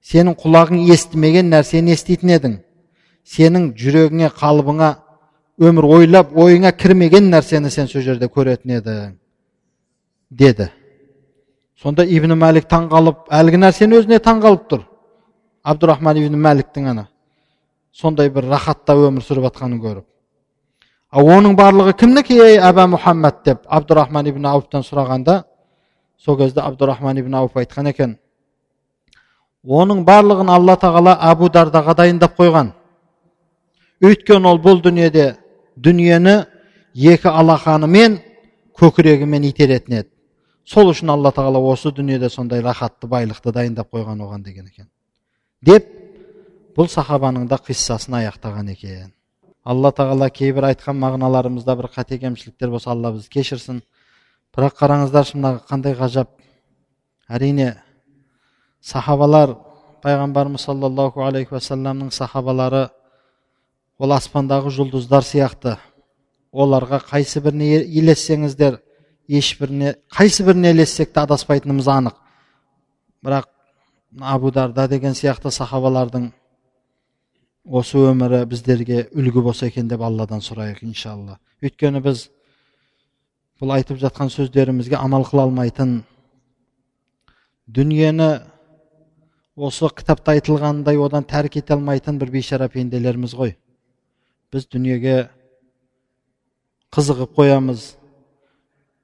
сенің құлағың естімеген нәрсені еститін едің. Сенің жүрегіңе қалбыңа өмір ойлап ойыңа кірмеген нәрсені сен сол жерде көретін едің деді. Сонда ибн мәлик таңғалып әлгі нәрсені өзіне таңғалып тұр. Абдурахман ибн мәликтің ана сондай бір рахатта өмір сүріп жатқанын көріп. Ал оның барлығы кімдікі ей әбә мұхаммад деп абдурахман ибн ауфтан сұрағанда сол кезде абдурахман ибн ауф айтқан екен оның барлығын алла тағала әбу дардаға дайындап қойған. Өйткені ол бұл дүниеде дүниені екі алақанымен көкірегімен итеретін еді. Сол үшін алла тағала осы дүниеде сондай рахатты байлықты дайындап қойған оған деген екен. Деп бұл сахабаның да қиссасын аяқтаған екен. Алла тағала кейбір айтқан мағыналарымызда бір қате кемшіліктер болса алла бізді кешірсін бірақ қараңыздаршы мына қандай ғажап. Әрине сахабалар пайғамбарымыз саллаллаху алейхи уассаламның сахабалары ол аспандағы жұлдыздар сияқты оларға қайсы біріне елессеңіздер ешбіріне қайсы біріне ілессек те адаспайтынымыз анық бірақ абу дарда деген сияқты сахабалардың осы өмірі біздерге үлгі болса екен деп алладан сұрайық иншалла өйткені біз бұл айтып жатқан сөздерімізге амал қыла алмайтын дүниені осы кітапта айтылғандай одан тәрк ете алмайтын бір бейшара пенделерміз ғой. Біз дүниеге қызығып қоямыз.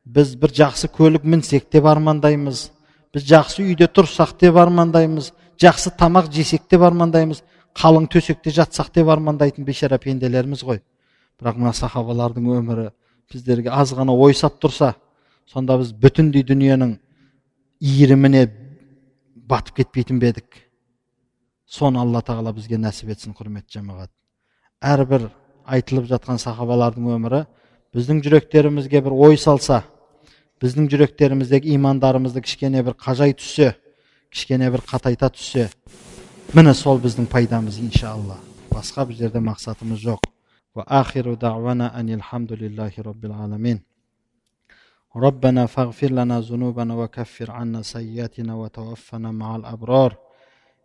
Біз бір жақсы көлік мінсек деп армандаймыз. Біз жақсы үйде тұрсақ деп армандаймыз. Жақсы тамақ жесек деп армандаймыз. Қалың төсекте жатсақ деп армандайтын бейшара пенделерміз ғой. Бірақ мына сахабалардың өмірі біздерге аз ғана ойсап тұрса сонда біз бүтіндей дүниенің иіріміне батып кетпейтін бе едік? Соны алла тағала бізге нәсіп етсін құрметті жамағат. Әрбір айтылып жатқан сахабалардың өмірі біздің жүректерімізге бір ой салса біздің жүректеріміздегі имандарымызды кішкене бір қажай түссе кішкене бір қатайта түссе міне сол біздің пайдамыз иншалла. Басқа бұл жерде мақсатымыз жоқ. ربنا فاغفر لنا ذنوبنا وكفر عنا سيئاتنا وتوفنا مع الأبرار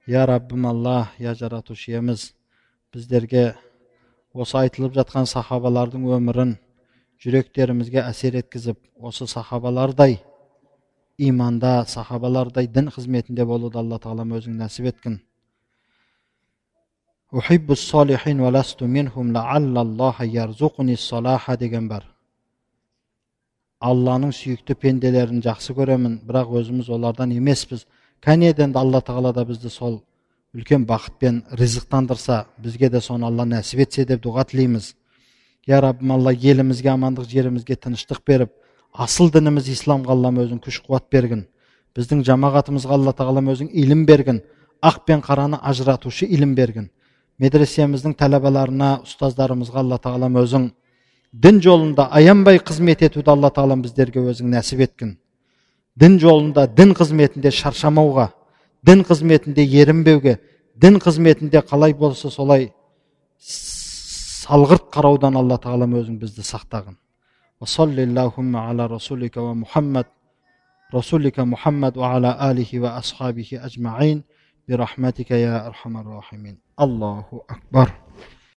يا ربم الله يا жаратушы иеміз біздерге осы айтылып жатқан сахабалардың өмірін жүректерімізге әсер еткізіп осы сахабалардай иманда сахабалардай дін қызметінде болуды алла тағалам өзің нәсіп еткін деген бар алланың сүйікті пенделерін жақсы көремін бірақ өзіміз олардан емеспіз. Кәне енді алла тағала да бізді сол үлкен бақытпен ризықтандырса бізге де соны алла нәсіп етсе деп дұға тілейміз. Я раббым алла елімізге амандық жерімізге тыныштық беріп асыл дініміз исламға аллам өзің күш қуат бергін біздің жамағатымызға алла тағалам өзің илім бергін ақ пен қараны ажыратушы илім бергін медресеміздің тәләбаларына ұстаздарымызға алла тағалам өзің дін жолында аянбай қызмет етуді алла тағалам біздерге өзің нәсіп еткін дін жолында дін қызметінде шаршамауға дін қызметінде ерінбеуге дін қызметінде қалай болса солай салғырт қараудан алла тағалам өзің бізді сақтағын ала расулика ва мухаммад расулика мухаммад ва ала алихи ва асхабихи ажмаин برحمتك يا أرحم الراحمين الله أكبر